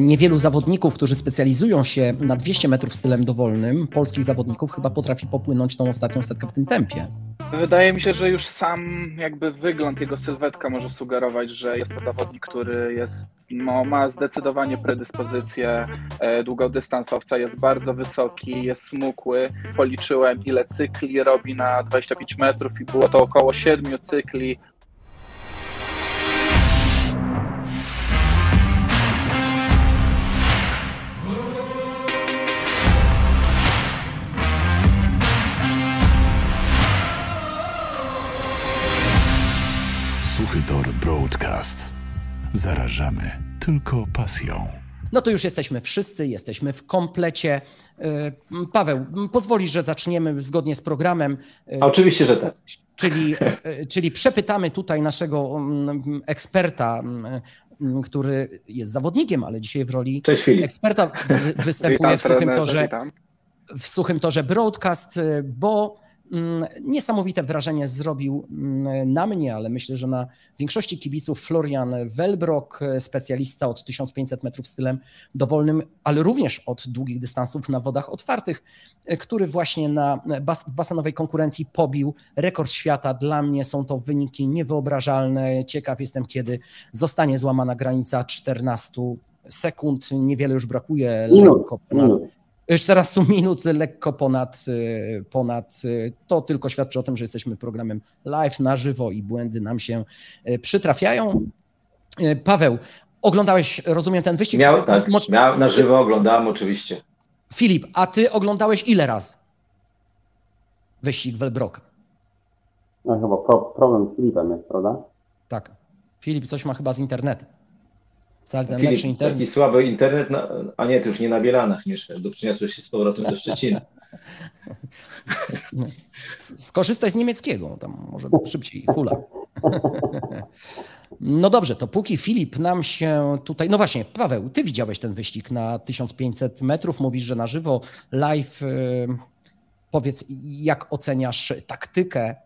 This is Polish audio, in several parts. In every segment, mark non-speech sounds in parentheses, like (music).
Niewielu zawodników, którzy specjalizują się na 200 metrów stylem dowolnym, polskich zawodników, chyba potrafi popłynąć tą ostatnią setkę w tym tempie. Wydaje mi się, że już sam jakby wygląd jego sylwetka może sugerować, że jest to zawodnik, który jest, no, ma zdecydowanie predyspozycję e, długodystansowca, jest bardzo wysoki, jest smukły. Policzyłem ile cykli robi na 25 metrów i było to około 7 cykli Suchy Tor Broadcast. Zarażamy tylko pasją. No to już jesteśmy wszyscy, jesteśmy w komplecie. E, Paweł, pozwolisz, że zaczniemy zgodnie z programem. E, Oczywiście, że tak. Czyli, e, czyli przepytamy tutaj naszego mm, eksperta, mm, który jest zawodnikiem, ale dzisiaj w roli Cześć eksperta wy- występuje Witam, w suchym trenerze, torze. witam. w suchym torze broadcast, y, bo niesamowite wrażenie zrobił mm, na mnie, ale myślę, że na większości kibiców Florian Welbrok, y, specjalista od 1500 metrów stylem dowolnym, ale również od długich dystansów na wodach otwartych, y, który właśnie na bas w basenowej konkurencji pobił rekord świata. Dla mnie są to wyniki niewyobrażalne. Ciekaw jestem, kiedy zostanie złamana granica 14 sekund. Niewiele już brakuje. Lekko ponad. 14 minut lekko ponad, y, ponad. y, To tylko świadczy o tym, że jesteśmy programem live na żywo i błędy nam się y, przytrafiają. Paweł, oglądałeś, rozumiem, ten wyścig? Miał, tak, miał, na żywo oglądałem oczywiście. Filip, a ty oglądałeś ile razy wyścig Welbroka? No chyba pro, problem z Filipem jest, prawda? Tak. Filip coś ma chyba z internetem. Wcale ten lepszy Filip, internet. taki słaby internet, a nie, ty już nie na Bielanach mieszkasz, do przyniosłeś się z powrotem do Szczecina. (laughs) Skorzystaj z niemieckiego, tam może szybciej hula. (laughs) No dobrze, to póki Filip nam się tutaj. No właśnie, Paweł, ty widziałeś ten wyścig na 1500 metrów, mówisz, że na żywo, live. y, Powiedz, jak oceniasz taktykę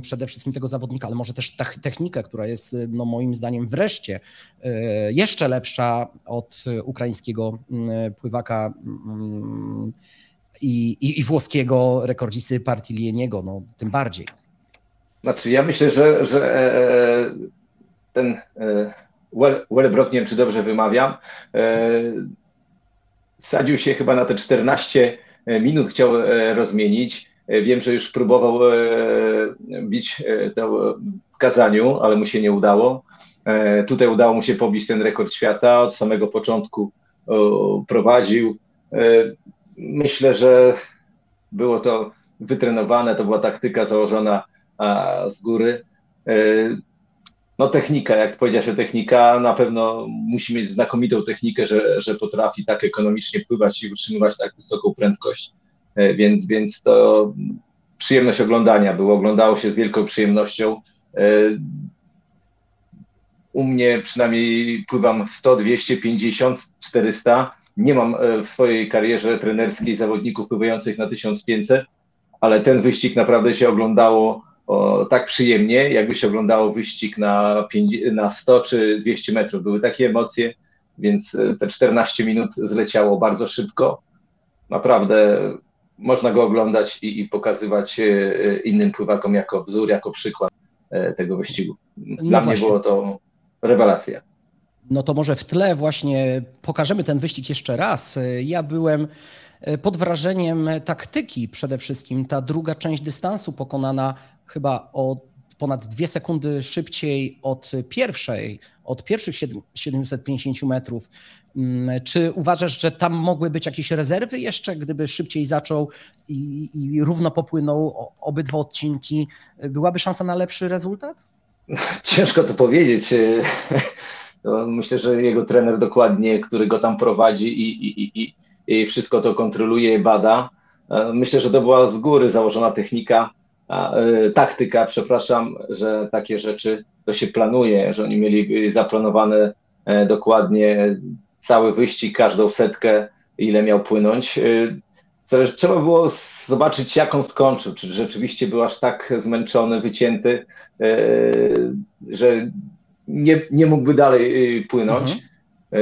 przede wszystkim tego zawodnika, ale może też tech- technikę, która jest y, no, moim zdaniem wreszcie y, jeszcze lepsza od y, ukraińskiego mm, pływaka mm, i, i, i włoskiego rekordzisty Partilieniego, no tym bardziej. Znaczy, ja myślę, że, że e, ten e, Wel- Welbrock, nie wiem czy dobrze wymawiam, e, sadził się chyba na te 14 minut, chciał e, rozmienić. E, Wiem, że już próbował e, bić e, w kazaniu, ale mu się nie udało. Tutaj udało mu się pobić ten rekord świata. Od samego początku prowadził. Myślę, że było to wytrenowane, to była taktyka założona z góry. No technika, jak powiedziałeś technika, na pewno musi mieć znakomitą technikę, że, że potrafi tak ekonomicznie pływać i utrzymywać tak wysoką prędkość, więc, więc to przyjemność oglądania było, oglądało się z wielką przyjemnością. E, U mnie przynajmniej pływam 100, 250, 400. Nie mam e, w swojej karierze trenerskiej zawodników pływających na 1500, ale ten wyścig naprawdę się oglądało o, tak przyjemnie, jakby się oglądało wyścig na, 5, na 100 czy 200 metrów. Były takie emocje, więc e, te 14 minut zleciało bardzo szybko. Naprawdę można go oglądać i, i pokazywać e, innym pływakom jako wzór, jako przykład e, tego wyścigu. Dla mnie właśnie. było to rewelacja. No to może w tle właśnie pokażemy ten wyścig jeszcze raz. Ja byłem e, pod wrażeniem taktyki przede wszystkim. Ta druga część dystansu pokonana chyba o ponad dwie sekundy szybciej od pierwszej, od pierwszych siedem- 750 metrów. Mm, Czy uważasz, że tam mogły być jakieś rezerwy jeszcze, gdyby szybciej zaczął i, i równo popłynął obydwa odcinki? Byłaby szansa na lepszy rezultat? (laughs) Ciężko to powiedzieć. To (laughs) myślę, że jego trener dokładnie, który go tam prowadzi i, i, i, i- i wszystko to kontroluje, bada. E, Myślę, że to była z góry założona technika, a, e, taktyka, przepraszam, że takie rzeczy to się planuje, że oni mieli zaplanowane e, dokładnie cały wyścig, każdą setkę, ile miał płynąć. Zależy, trzeba było zobaczyć, jak on skończył. Czy rzeczywiście był aż tak zmęczony, wycięty, że nie, nie mógłby dalej e, płynąć. E,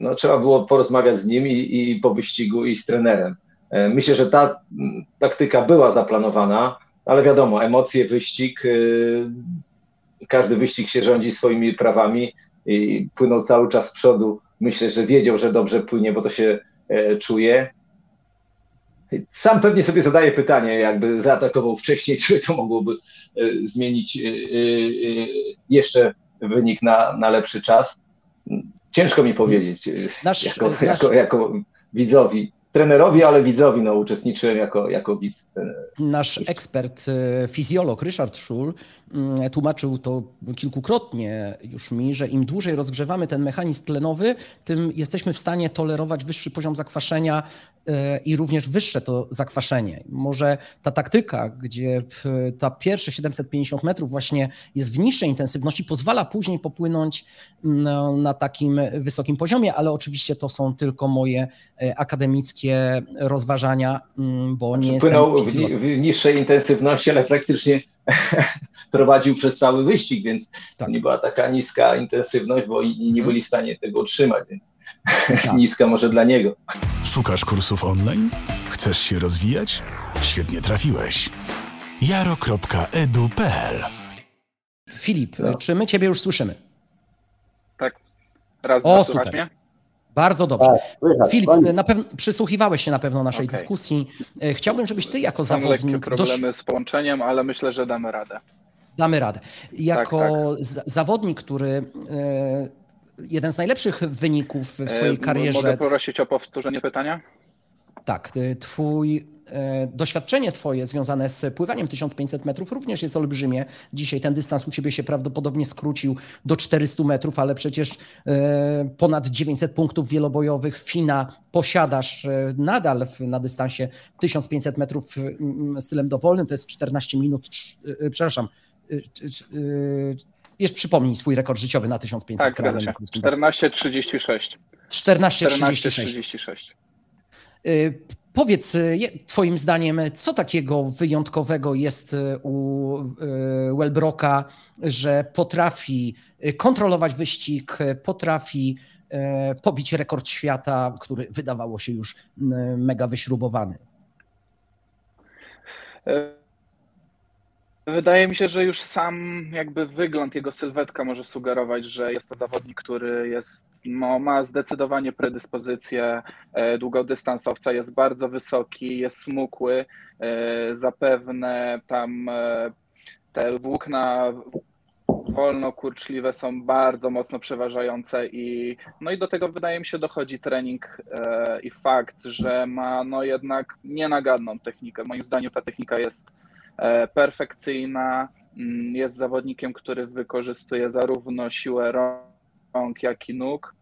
no, trzeba było porozmawiać z nim i, i po wyścigu i z trenerem. Myślę, że ta taktyka była zaplanowana, ale wiadomo, emocje, wyścig, y, każdy wyścig się rządzi swoimi prawami i płynął cały czas z przodu. Myślę, że wiedział, że dobrze płynie, bo to się e, czuje. Sam pewnie sobie zadaje pytanie, jakby zaatakował wcześniej, (laughs) czy to mogłoby e, zmienić jeszcze wynik na, na lepszy czas. Ciężko mi powiedzieć nasz, jako, nasz... jako, jako widzowi trenerowi, ale widzowi no, uczestniczyłem jako, jako widz. Nasz ekspert, e, fizjolog Ryszard Szul mm, tłumaczył to kilkukrotnie już mi, że im dłużej rozgrzewamy ten mechanizm tlenowy, tym jesteśmy w stanie tolerować wyższy poziom zakwaszenia e, i również wyższe to zakwaszenie. Może ta taktyka, gdzie ta pierwsze 750 metrów właśnie jest w niższej intensywności, pozwala później popłynąć no, na takim wysokim poziomie, ale oczywiście to są tylko moje e, akademickie takie rozważania, mm, bo nie jest. Płynął w, w, niższej intensywności, ale praktycznie (laughs) prowadził przez cały wyścig, więc tak. nie była taka niska intensywność, bo inni nie mhm. byli w stanie tego utrzymać, więc (laughs) tak. niska może dla niego. Szukasz kursów online? Chcesz się rozwijać? Świetnie trafiłeś. jaro.edu.pl Filip, no. czy my Ciebie już słyszymy? Tak. Raz, dwa, o, super. Mnie? Bardzo dobrze. Tak, Filip, na pewno przysłuchiwałeś się na pewno naszej okay. dyskusji. E, chciałbym, żebyś ty jako Są zawodnik. problemy dosz... z połączeniem, ale myślę, że damy radę. Damy radę. Jako tak, tak. zawodnik, który e, jeden z najlepszych wyników w swojej e, karierze. Mogę prosić o powtórzenie pytania? Tak, twój E, doświadczenie Twoje związane z pływaniem 1500 metrów również jest olbrzymie. Dzisiaj ten dystans u Ciebie się prawdopodobnie skrócił do 400 metrów, ale przecież e, ponad 900 punktów wielobojowych FINA posiadasz e, nadal na dystansie 1500 metrów stylem dowolnym. To jest 14 minut, przepraszam, jeszcze przypomnij swój rekord życiowy na 1500 tak, metrów. 14,36. 14,36. Powiedz, y, Twoim zdaniem, co takiego wyjątkowego jest y, u y, Wellbrocka, że potrafi kontrolować wyścig, potrafi pobić rekord świata, który wydawało się już mega wyśrubowany? Wydaje mi się, że już sam jakby wygląd jego sylwetka może sugerować, że jest to zawodnik, który jest no, ma zdecydowanie predyspozycję e, długodystansowca, jest bardzo wysoki, jest smukły, e, zapewne tam e, te włókna wolno-kurczliwe są bardzo mocno przeważające i no i do tego wydaje mi się dochodzi trening i fakt, że ma no jednak nienagadną technikę. Moim zdaniem ta technika jest perfekcyjna, mm, jest zawodnikiem, który wykorzystuje zarówno siłę rąk, jak i nóg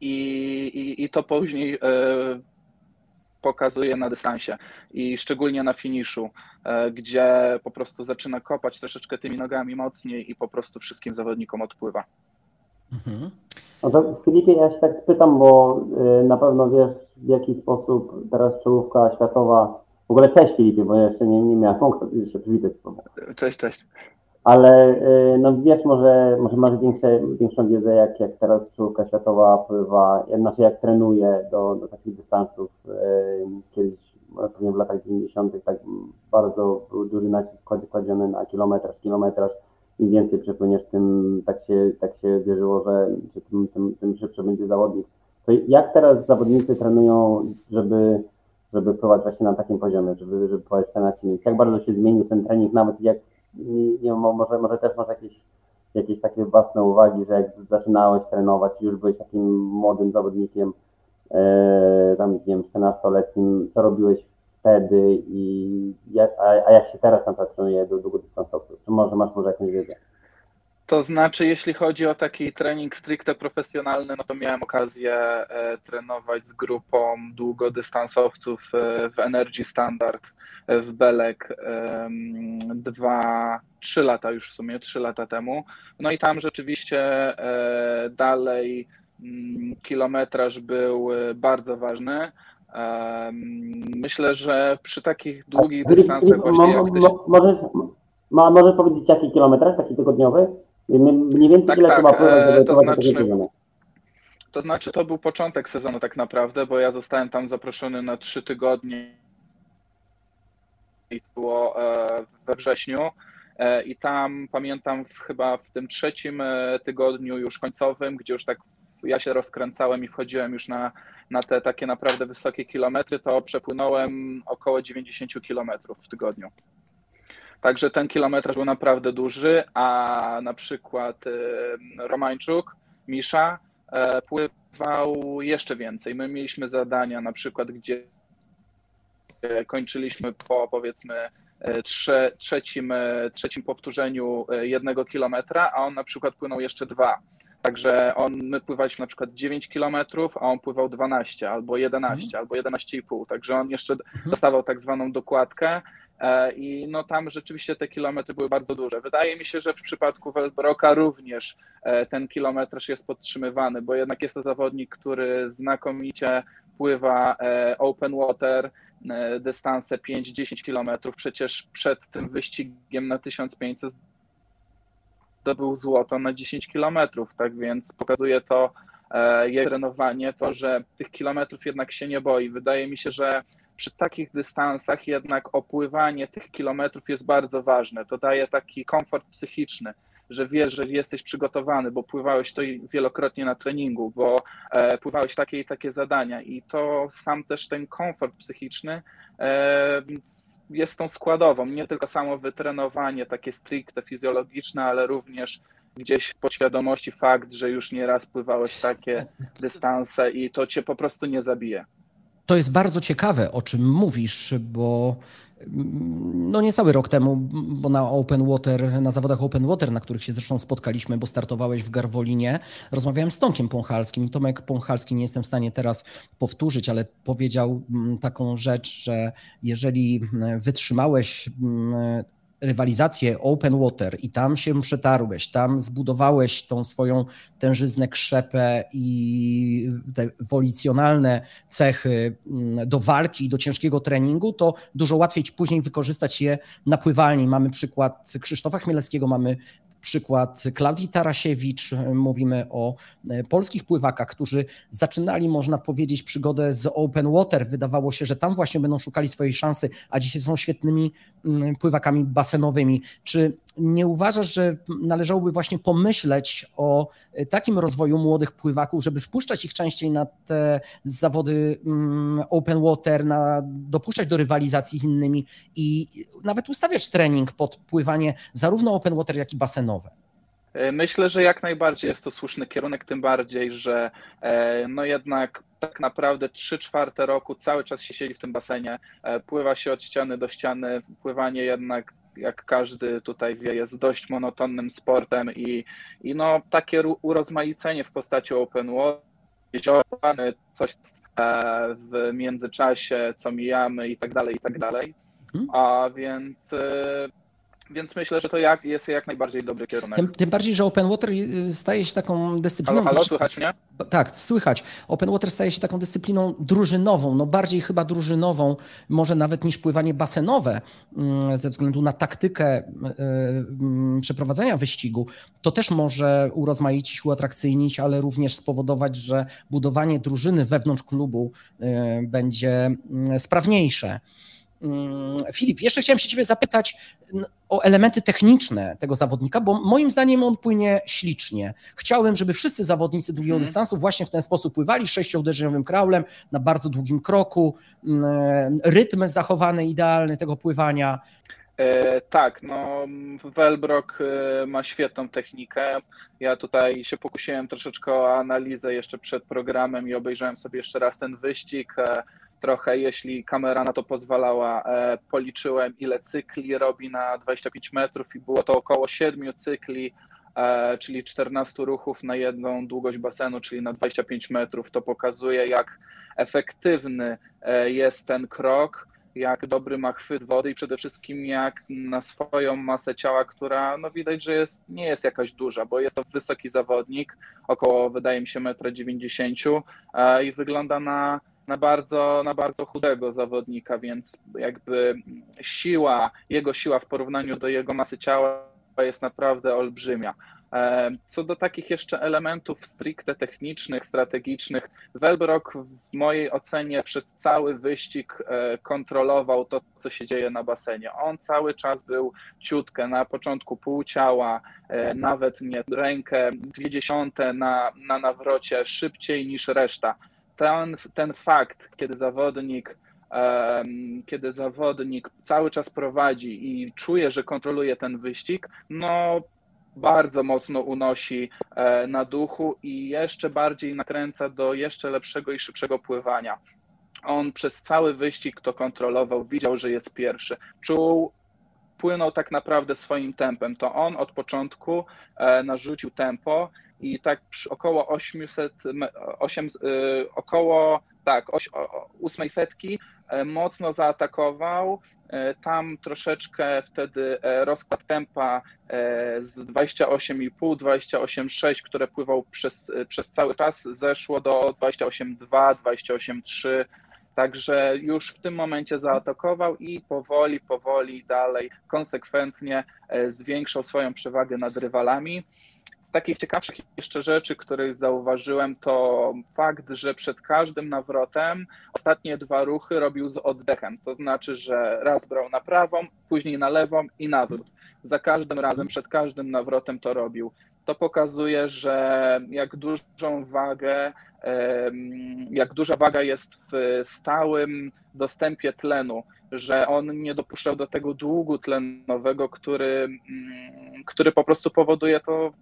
i, i, i to później e, pokazuje na dystansie i szczególnie na finiszu, e, gdzie po prostu zaczyna kopać troszeczkę tymi nogami mocniej i po prostu wszystkim zawodnikom odpływa. Mhm. No to Filipie, ja się tak spytam, bo e, na pewno wiesz w jaki sposób teraz czołówka światowa, w ogóle cześć Filipie, bo ja jeszcze nie, nie miałem okazji się przywitać z tobą. Cześć, cześć. Ale y, no wiesz, może, może masz większe, większą wiedzę, jak, jak teraz czołówka światowa pływa, znaczy jak trenuje do, do takich dystansów. Y, kiedyś, pewnie w latach 90. tak bardzo był duży nacisk kładziony na kilometraż, kilometraż. Im więcej przepłyniesz, tym tak się, tak się wierzyło, że, że tym, tym, tym szybszy będzie zawodnik. To jak teraz zawodnicy trenują, żeby, żeby pływać właśnie na takim poziomie, żeby, żeby pływać 14 minut? Jak bardzo się zmienił ten trening, nawet jak nie, może, może też masz jakieś, jakieś takie własne uwagi, że jak zaczynałeś trenować, już byłeś takim młodym zawodnikiem, e, tam nie wiem, 14-letnim, co robiłeś wtedy i jak, a, a jak się teraz na przykład trenuje do długodystansowców? Czy może masz może jakąś wiedzę? To znaczy, jeśli chodzi o taki trening stricte profesjonalny, no to miałem okazję e, trenować z grupą długodystansowców e, w Energy Standard e, w Belek dwa, trzy lata już w sumie, trzy lata temu. No i tam rzeczywiście dalej mm, kilometraż był bardzo ważny. Myślę, że przy takich długich dystansach właśnie jak możesz powiedzieć jaki kilometraż, taki tygodniowy? Mniej więcej tak, ile tak, trzeba pływać, żeby to znaczy, To znaczy, to był początek sezonu tak naprawdę, bo ja zostałem tam zaproszony na trzy tygodnie i było e, we wrześniu. E, I tam pamiętam w, chyba w tym trzecim e, tygodniu już końcowym, gdzie już tak ja się rozkręcałem i wchodziłem już na, na te takie naprawdę wysokie kilometry, to przepłynąłem około 90 kilometrów w tygodniu. Także ten kilometraż był naprawdę duży, a na przykład Romańczuk, Misza pływał jeszcze więcej. My mieliśmy zadania na przykład, gdzie kończyliśmy po powiedzmy e, trze, trzecim, e, trzecim powtórzeniu e, jednego kilometra, a on na przykład płynął jeszcze dwa. Także on, my pływaliśmy na przykład 9 kilometrów, a on pływał 12 albo 11 mhm. albo 11,5. Także on jeszcze mhm. dostawał tak zwaną dokładkę i no tam rzeczywiście te kilometry były bardzo duże. Wydaje mi się, że w przypadku Welbroka również ten kilometraż jest podtrzymywany, bo jednak jest to zawodnik, który znakomicie pływa open water, E, dystanse 5-10 km. Przecież przed tym wyścigiem na 1500 zdobył złoto na 10 km, tak więc pokazuje to e, jego trenowanie, to, że tych kilometrów jednak się nie boi. Wydaje mi się, że przy takich dystansach jednak opływanie tych kilometrów jest bardzo ważne. To daje taki komfort psychiczny że wiesz, że jesteś przygotowany, bo pływałeś to wielokrotnie na treningu, bo e, pływałeś takie i takie zadania i to sam też ten komfort psychiczny e, jest tą składową, nie tylko samo wytrenowanie takie stricte fizjologiczne, ale również gdzieś w podświadomości fakt, że już nieraz pływałeś takie dystanse i to cię po prostu nie zabije. To jest bardzo ciekawe, o czym mówisz, bo no niecały rok temu, bo na Open Water, na zawodach Open Water, na których się zresztą spotkaliśmy, bo startowałeś w Garwolinie, rozmawiałem z Tomkiem Pąchalskim. Tomek Pąchalski nie jestem w stanie teraz powtórzyć, ale powiedział mm, taką rzecz, że jeżeli mm, wytrzymałeś mm, rywalizację open water i tam się przetarłeś, tam zbudowałeś tą swoją tężyznę, krzepę i te wolicjonalne cechy mm, do walki i do ciężkiego treningu, to dużo łatwiej później wykorzystać je na pływalni. Mamy przykład Krzysztofa Chmielewskiego, mamy przykład Klaudii Tarasiewicz, mówimy o e, polskich pływakach, którzy zaczynali, można powiedzieć, przygodę z open water. Wydawało się, że tam właśnie będą szukali swojej szansy, a dzisiaj są świetnymi pływakami basenowymi. Czy nie uważasz, że należałoby właśnie pomyśleć o e, takim rozwoju młodych pływaków, żeby wpuszczać ich częściej na te zawody mm, open water, na, dopuszczać do rywalizacji z innymi i nawet ustawiać trening pod pływanie zarówno open water, jak i basenowe? E, myślę, że jak najbardziej jest to słuszny kierunek, tym bardziej, że e, no jednak tak naprawdę 3 czwarte roku cały czas się siedzi w tym basenie, pływa się od ściany do ściany, pływanie jednak jak każdy tutaj wie, jest dość monotonnym sportem i, i no, takie urozmaicenie w postaci open world, coś e, w międzyczasie, co mijamy i tak dalej, i tak dalej. Mhm. A więc e, więc myślę, że to jak, jest jak najbardziej dobry kierunek. Tym, tym, bardziej, że Open Water y, staje się taką dyscypliną. Halo, halo słychać mnie? Tak, słychać. Open Water staje się taką dyscypliną drużynową, no bardziej chyba drużynową, może nawet niż pływanie basenowe, mm, ze względu na taktykę y, y, przeprowadzenia wyścigu. To też może urozmaicić, uatrakcyjnić, ale również spowodować, że budowanie drużyny wewnątrz klubu będzie mm, sprawniejsze. Mm, Filip, jeszcze chciałem się Ciebie zapytać o elementy techniczne tego zawodnika, bo moim zdaniem on płynie ślicznie. Chciałem, żeby wszyscy zawodnicy długiego hmm. dystansu właśnie w ten sposób pływali sześciouderzeniowym kraulem na bardzo długim kroku, mm, rytm zachowany idealny tego pływania. E, tak, no Welbrock e, ma świetną technikę. Ja tutaj się pokusiłem troszeczkę o analizę jeszcze przed programem i obejrzałem sobie jeszcze raz ten wyścig. Trochę, jeśli kamera na to pozwalała, e, policzyłem ile cykli robi na 25 metrów i było to około 7 cykli, e, czyli 14 ruchów na jedną długość basenu, czyli na 25 metrów. To pokazuje, jak efektywny e, jest ten krok, jak dobry ma chwyt wody i przede wszystkim jak na swoją masę ciała, która no widać, że jest, nie jest jakaś duża, bo jest to wysoki zawodnik, około wydaje mi się 1,90 m i wygląda na na bardzo, na bardzo chudego zawodnika, więc jakby siła, jego siła w porównaniu do jego masy ciała jest naprawdę olbrzymia. E, co do takich jeszcze elementów stricte technicznych, strategicznych, Welbrock w mojej ocenie przez cały wyścig e, kontrolował to, co się dzieje na basenie. On cały czas był ciutkę, na początku pół ciała, e, nawet nie rękę, dwie dziesiąte na, na nawrocie szybciej niż reszta. Ten, ten fakt, kiedy zawodnik kiedy zawodnik cały czas prowadzi i czuje, że kontroluje ten wyścig, no bardzo mocno unosi e, na duchu i jeszcze bardziej nakręca do jeszcze lepszego i szybszego pływania. On przez cały wyścig to kontrolował, widział, że jest pierwszy. Czuł, płynął tak naprawdę swoim tempem. To on od początku e, narzucił tempo i tak przy około 800, 8, y, około tak, 8 setki e, mocno zaatakował. E, tam troszeczkę wtedy e, rozkład tempa z 28,5, 28,6, które pływał przez, przez cały czas, zeszło do 28,2, 28,3. Także już w tym momencie zaatakował i powoli, powoli dalej, konsekwentnie zwiększał swoją przewagę nad rywalami. Z takich ciekawszych jeszcze rzeczy, których zauważyłem, to fakt, że przed każdym nawrotem ostatnie dwa ruchy robił z oddechem. To znaczy, że raz brał na prawą, później na lewą i nawrót. Za każdym razem, przed każdym nawrotem to robił. To pokazuje, że jak dużą wagę, jak duża waga jest w stałym dostępie tlenu że on nie dopuszczał do tego długu tlenowego, który, mm, który po prostu powoduje to,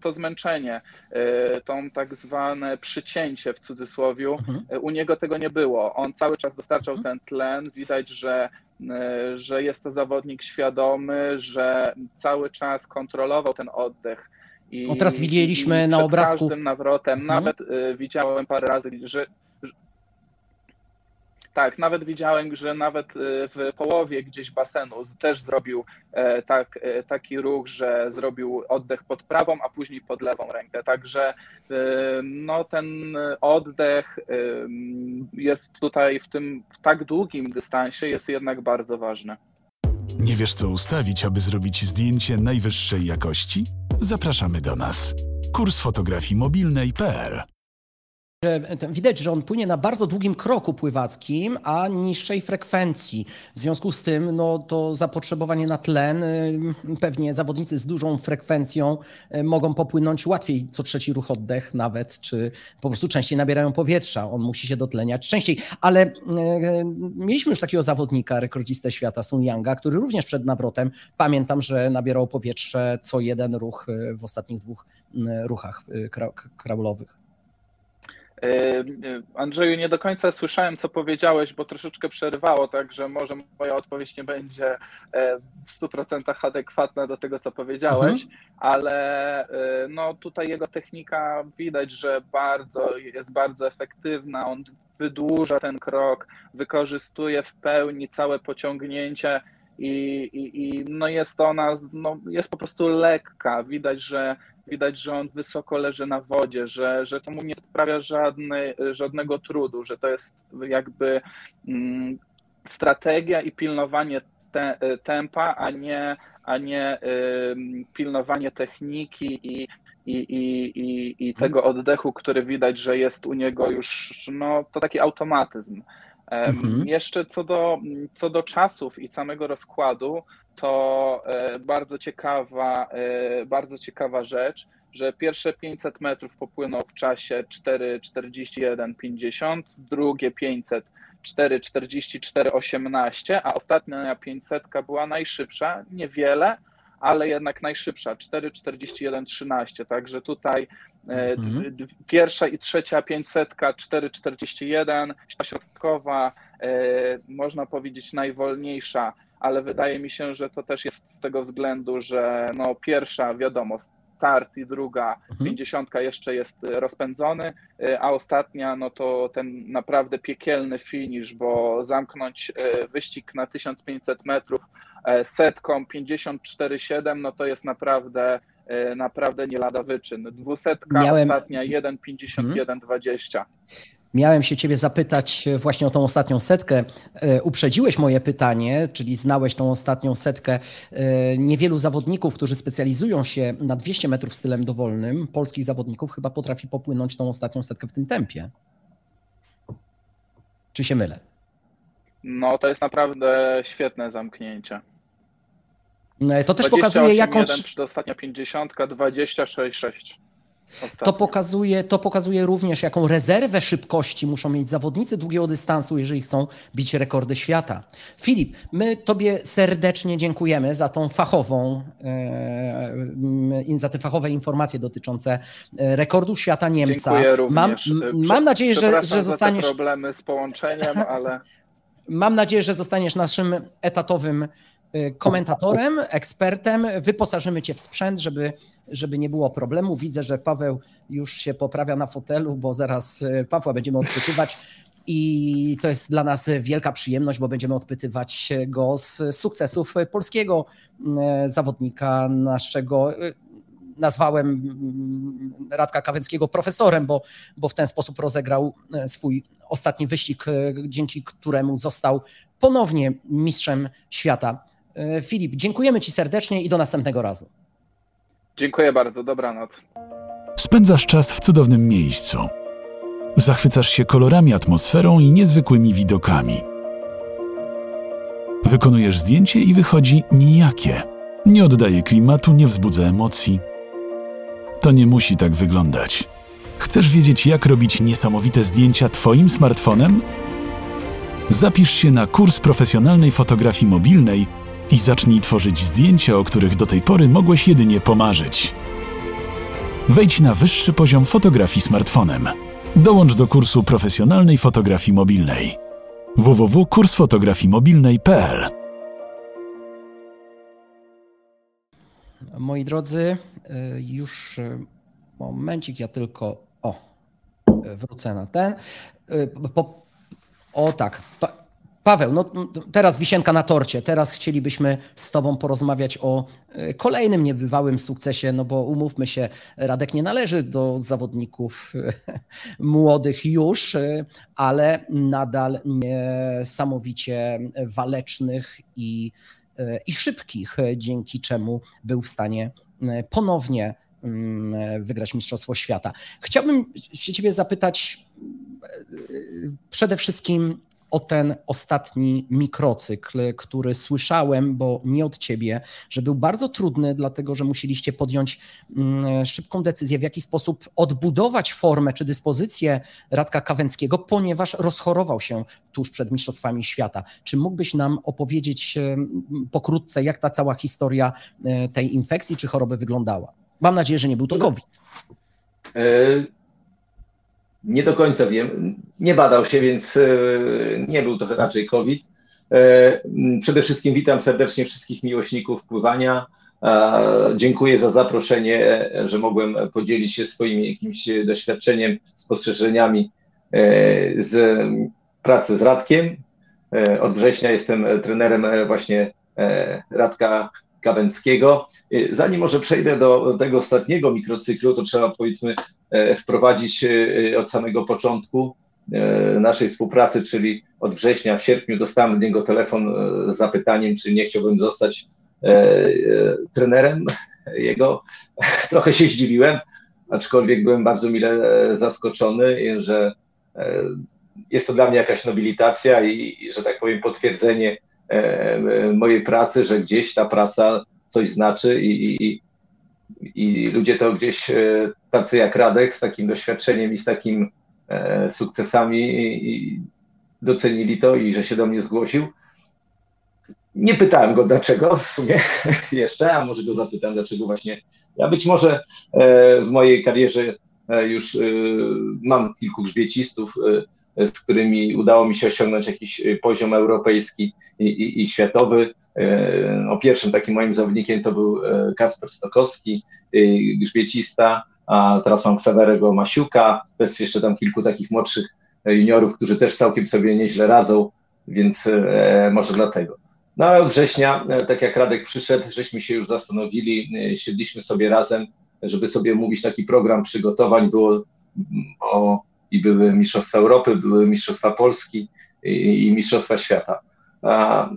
to zmęczenie, e, to tak zwane przycięcie w cudzysłowie. Mhm. E, u niego tego nie było. On cały czas dostarczał mhm. ten tlen. Widać, że, e, że jest to zawodnik świadomy, że cały czas kontrolował ten oddech. I, no teraz widzieliśmy i na obrazku. każdym nawrotem, mhm. nawet widziałem parę razy, że tak, nawet widziałem, że nawet e, w połowie gdzieś basenu też zrobił e, tak, e, taki ruch, że zrobił oddech pod prawą, a później pod lewą rękę. Także no, ten oddech jest tutaj w tym w tak długim dystansie jest jednak bardzo ważny. Nie wiesz co ustawić, aby zrobić zdjęcie najwyższej jakości? Zapraszamy do nas. Kurs fotografii mobilnej.pl że widać, że on płynie na bardzo długim kroku pływackim, a niższej frekwencji. W związku z tym no, to zapotrzebowanie na tlen, y, pewnie zawodnicy z dużą frekwencją y, mogą popłynąć łatwiej co trzeci ruch oddech nawet, czy po prostu częściej nabierają powietrza. On musi się dotleniać częściej. Ale e, mieliśmy już takiego zawodnika, rekordzistę świata Sun Yanga, który również przed nawrotem, pamiętam, że nabierał powietrze co jeden ruch w ostatnich dwóch ruchach krabulowych. E, e, Andrzeju, nie do końca słyszałem, co powiedziałeś, bo troszeczkę przerywało, także może moja odpowiedź nie będzie e, w 100% adekwatna do tego, co powiedziałeś, mhm. ale no, tutaj jego technika widać, że bardzo jest bardzo efektywna. On wydłuża ten krok, wykorzystuje w pełni całe pociągnięcie. I, i, i no jest ona no jest po prostu lekka. Widać, że widać, że on wysoko leży na wodzie, że, że to mu nie sprawia żadnej, żadnego trudu, że to jest jakby mm, strategia i pilnowanie te, tempa, a nie, a nie y, pilnowanie techniki i, i, i, i, i tego oddechu, który widać, że jest u niego już, no to taki automatyzm. Mhm. Jeszcze co do, co do czasów i samego rozkładu, to e, bardzo ciekawa, e, bardzo ciekawa rzecz, że pierwsze 500 metrów popłynął w czasie 4,41,50, drugie 500 4,44,18, a ostatnia 500 była najszybsza, niewiele, ale jednak najszybsza, 4,41,13. Także tutaj mhm. pierwsza i trzecia 500, 4,41, środkowa, można powiedzieć najwolniejsza ale wydaje mi się, że to też jest z tego względu, że no pierwsza, wiadomo, start i druga, mhm. pięćdziesiątka jeszcze jest rozpędzony, y, a ostatnia no to ten naprawdę piekielny finish, bo zamknąć wyścig na 1500 metrów e, setką 54,7 no to jest naprawdę naprawdę nie lada wyczyn. Dwusetka, Miałem... ostatnia 1,51,20. Miałem się Ciebie zapytać właśnie o tą ostatnią setkę. Uprzedziłeś moje pytanie, czyli znałeś tą ostatnią setkę. Niewielu zawodników, którzy specjalizują się na 200 metrów stylem dowolnym, polskich zawodników, chyba potrafi popłynąć tą ostatnią setkę w tym tempie. Czy się mylę? No, to jest naprawdę świetne zamknięcie. To też pokazuje, jaką. To ostatnia 50, 26,6. To pokazuje, to pokazuje również, jaką rezerwę szybkości muszą mieć zawodnicy długiego dystansu, jeżeli chcą bić rekordy świata. Filip, my Tobie serdecznie dziękujemy za tą fachową, e, za te fachowe informacje dotyczące e, rekordu świata Niemca. Dziękuję również. Mam, mam nadzieję, że, że zostaniesz. Problemy z połączeniem, ale. (laughs) Mam nadzieję, że zostaniesz naszym etatowym komentatorem, ekspertem. Wyposażymy cię w sprzęt, żeby, żeby nie było problemu. Widzę, że Paweł już się poprawia na fotelu, bo zaraz y, Pawła będziemy odpytywać. I to jest dla nas wielka przyjemność, bo będziemy odpytywać go z sukcesów polskiego y, zawodnika, naszego. Nazwałem mm, Radka Kawęckiego profesorem, bo, bo w ten sposób rozegrał swój ostatni wyścig, dzięki któremu został ponownie mistrzem świata. E, Filip, dziękujemy Ci serdecznie i do następnego razu. Dziękuję bardzo, dobranoc. Spędzasz czas w cudownym miejscu. Zachwycasz się kolorami, atmosferą i niezwykłymi widokami. Wykonujesz zdjęcie i wychodzi nijakie. Nie oddaje klimatu, nie wzbudza emocji. To nie musi tak wyglądać. Chcesz wiedzieć, jak robić niesamowite zdjęcia Twoim smartfonem? Zapisz się na kurs profesjonalnej fotografii mobilnej i zacznij tworzyć zdjęcia, o których do tej pory mogłeś jedynie pomarzyć. Wejdź na wyższy poziom fotografii smartfonem. Dołącz do kursu profesjonalnej fotografii mobilnej. www.kursfotografimobilnej.pl Moi drodzy, y, już y, momencik, ja tylko o, y, wrócę na ten. Po, o tak. Paweł, no teraz wisienka na torcie. Teraz chcielibyśmy z Tobą porozmawiać o e, kolejnym niebywałym sukcesie, no bo umówmy się, Radek nie należy do zawodników e, (laughs) młodych już, e, ale nadal niesamowicie walecznych i, i szybkich, dzięki czemu był w stanie ponownie mm, wygrać Mistrzostwo Świata. Chciałbym się Ciebie zapytać przede wszystkim o ten ostatni mikrocykl, który słyszałem, bo nie od ciebie, że był bardzo trudny, dlatego że musieliście podjąć mm, szybką decyzję, w jaki sposób odbudować formę czy dyspozycję Radka Kawęckiego, ponieważ rozchorował się tuż przed Mistrzostwami Świata. Czy mógłbyś nam opowiedzieć pokrótce, jak ta cała historia e, tej infekcji czy choroby wyglądała? Mam nadzieję, że nie był to COVID. E, nie do końca wiem. Nie badał się, więc e, nie był to raczej COVID. E, przede wszystkim witam serdecznie wszystkich miłośników pływania. Dziękuję za zaproszenie, że mogłem podzielić się swoim jakimś doświadczeniem, spostrzeżeniami e, z pracy z Radkiem. Od września jestem trenerem właśnie Radka Kawęckiego. Zanim może przejdę do tego ostatniego mikrocyklu, to trzeba powiedzmy E, wprowadzić e, od samego początku e, naszej współpracy, czyli od września, w sierpniu dostałem od niego telefon z zapytaniem, czy nie chciałbym zostać trenerem jego. (laughs) Trochę się zdziwiłem, aczkolwiek byłem bardzo mile zaskoczony, że jest to dla mnie jakaś nobilitacja i, że tak powiem, potwierdzenie mojej pracy, że gdzieś ta praca coś znaczy i, i, i ludzie to gdzieś e, tacy jak Radek z takim doświadczeniem i z takim e, sukcesami docenili to i że się do mnie zgłosił. Nie pytałem go dlaczego w sumie (laughs) jeszcze, a może go zapytam dlaczego właśnie. Ja być może e, w mojej karierze już mam kilku grzbiecistów, z którymi udało mi się osiągnąć jakiś poziom europejski i, i, i światowy. E, no, pierwszym takim moim zawodnikiem to był e, Kasper Stokowski, e, grzbiecista, a teraz mam Ksawerego Masiuka, to jest jeszcze tam kilku takich młodszych juniorów, którzy też całkiem sobie nieźle radzą, więc może dlatego. No ale od września, tak jak Radek przyszedł, żeśmy się już zastanowili, siedliśmy sobie razem, żeby sobie mówić taki program przygotowań, było o i były Mistrzostwa Europy, były Mistrzostwa Polski i, i Mistrzostwa Świata. A,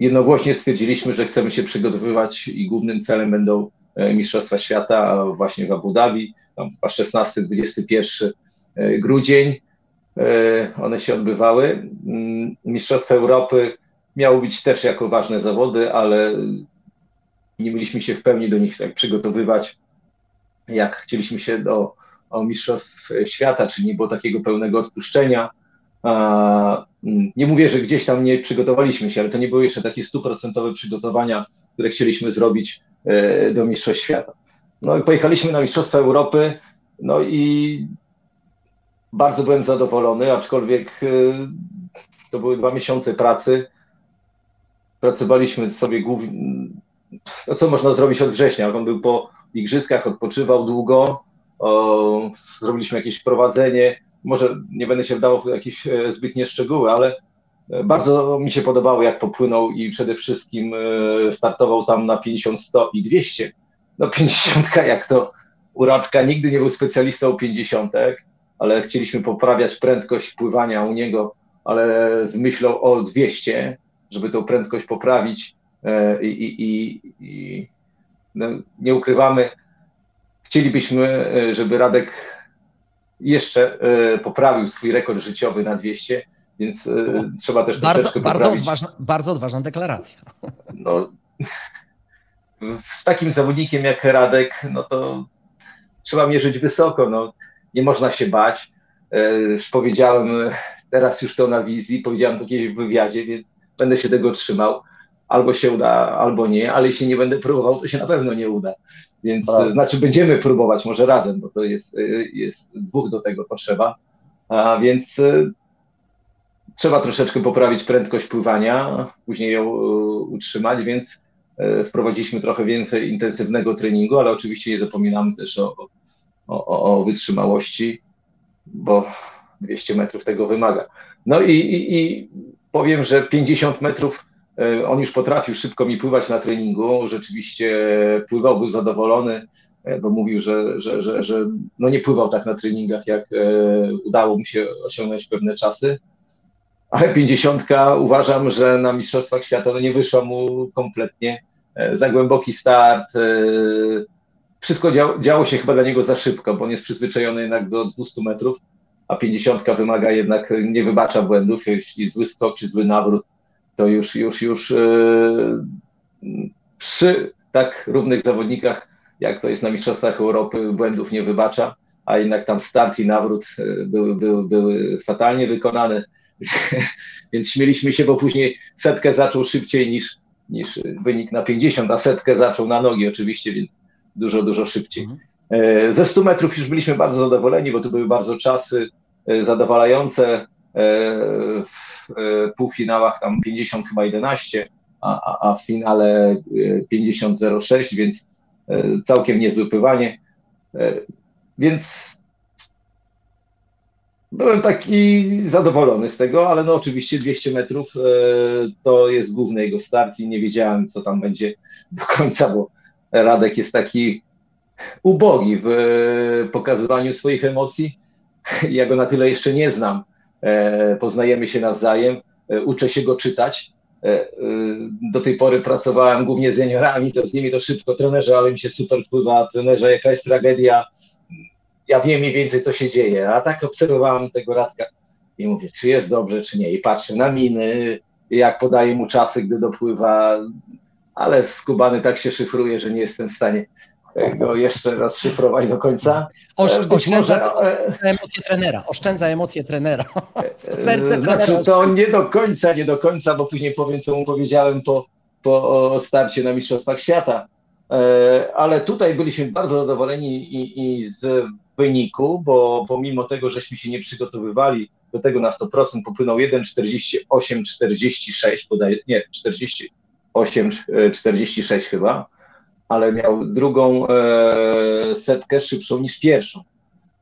jednogłośnie stwierdziliśmy, że chcemy się przygotowywać i głównym celem będą e, Mistrzostwa Świata właśnie w Abu Dhabi, tam 16-21 e, grudzień. E, one się odbywały. Mm, Mistrzostwa Europy miały być też jako ważne zawody, ale nie mieliśmy się w pełni do nich tak przygotowywać, jak chcieliśmy się do Mistrzostw Świata, czyli nie było takiego pełnego odpuszczenia. Mm, nie mówię, że gdzieś tam nie przygotowaliśmy się, ale to nie były jeszcze takie stuprocentowe przygotowania, które chcieliśmy zrobić e, do Mistrzostw Świata. No i pojechaliśmy na Mistrzostwa Europy, no i bardzo byłem zadowolony, aczkolwiek e, to były dwa miesiące pracy. Pracowaliśmy sobie głównie, no co można zrobić od września? On był po igrzyskach, odpoczywał długo, o, zrobiliśmy jakieś prowadzenie, może nie będę się wdawał w jakieś e, zbytnie szczegóły, ale e, bardzo mi się podobało, jak popłynął i przede wszystkim e, startował tam na 50, 100 i 200. No 50, jak to uraczka, nigdy nie był specjalistą 50, ale chcieliśmy poprawiać prędkość pływania u niego, ale z myślą o 200, żeby tą prędkość poprawić i, i, i, i no, nie ukrywamy, chcielibyśmy, żeby Radek jeszcze e, poprawił swój rekord życiowy na 200, więc e, trzeba też bardzo, troszeczkę bardzo poprawić. Odważna, bardzo odważna deklaracja. No, z takim zawodnikiem jak Radek, no to trzeba mierzyć wysoko, no, nie można się bać. E, już powiedziałem teraz już to na wizji, powiedziałem to kiedyś w wywiadzie, więc będę się tego trzymał. Albo się uda, albo nie, ale jeśli nie będę próbował, to się na pewno nie uda. Więc Prawda. znaczy będziemy próbować może razem, bo to jest, jest dwóch do tego potrzeba. A więc y, trzeba troszeczkę poprawić prędkość pływania, później ją utrzymać, więc wprowadziliśmy trochę więcej intensywnego treningu, ale oczywiście nie zapominamy też o, o, o wytrzymałości, bo 200 metrów tego wymaga. No i, i, i powiem, że 50 metrów E, on już potrafił szybko mi pływać na treningu, rzeczywiście pływał, był zadowolony, e, bo mówił, że, że, że, że no nie pływał tak na treningach, jak e, udało mu się osiągnąć pewne czasy. Ale 50 uważam, że na Mistrzostwach Świata no nie wyszła mu kompletnie. Za głęboki start. Wszystko działo, działo się chyba dla niego za szybko, bo on jest przyzwyczajony jednak do 200 metrów, a 50 wymaga jednak, nie wybacza błędów, jeśli zły skok czy zły nawrót to już, już, już e, przy tak równych zawodnikach, jak to jest na Mistrzostwach Europy, błędów nie wybacza, a jednak tam start i nawrót e, były, były, były fatalnie wykonane. (laughs) Więc śmieliśmy się, bo później setkę zaczął szybciej niż, niż wynik na 50, a setkę zaczął na nogi oczywiście, więc dużo, dużo szybciej. Mhm. E, ze 100 metrów już byliśmy bardzo zadowoleni, bo to były bardzo czasy zadowalające. W półfinałach tam 50 chyba 11, a, a w finale 50-06, więc e, całkiem niezłe pływanie. E, więc byłem taki zadowolony z tego, ale no oczywiście 200 metrów e, to jest główny jego start i nie wiedziałem, co tam będzie (laughs) do końca, bo Radek jest taki ubogi w pokazywaniu swoich emocji. (laughs) Ja go na tyle jeszcze nie znam, E, poznajemy się nawzajem, e, uczę się go czytać. E, do tej pory pracowałem głównie z juniorami, to z nimi to szybko, trenerze, ale mi się super pływa, trenerze, jaka jest tragedia, ja wiem mniej więcej, co się dzieje, a tak obserwowałem tego Radka i mówię, czy jest dobrze, czy nie, i patrzę na miny, jak podaję mu czasy, gdy dopływa, ale skubany tak się szyfruje, że nie jestem w stanie go jeszcze raz szyfrować do końca. Osz, oszczędza może, e, emocje trenera, oszczędza emocje trenera. (laughs) Serce znaczy, trenera. To nie do końca, nie do końca, bo później powiem, co mu powiedziałem po, po starcie na Mistrzostwach Świata. E, ale tutaj byliśmy bardzo zadowoleni i, i z wyniku, bo pomimo tego, żeśmy się nie przygotowywali do tego na 100%, popłynął 1,48,46, podaję, nie, 48,46 chyba ale miał drugą e, setkę szybszą niż pierwszą.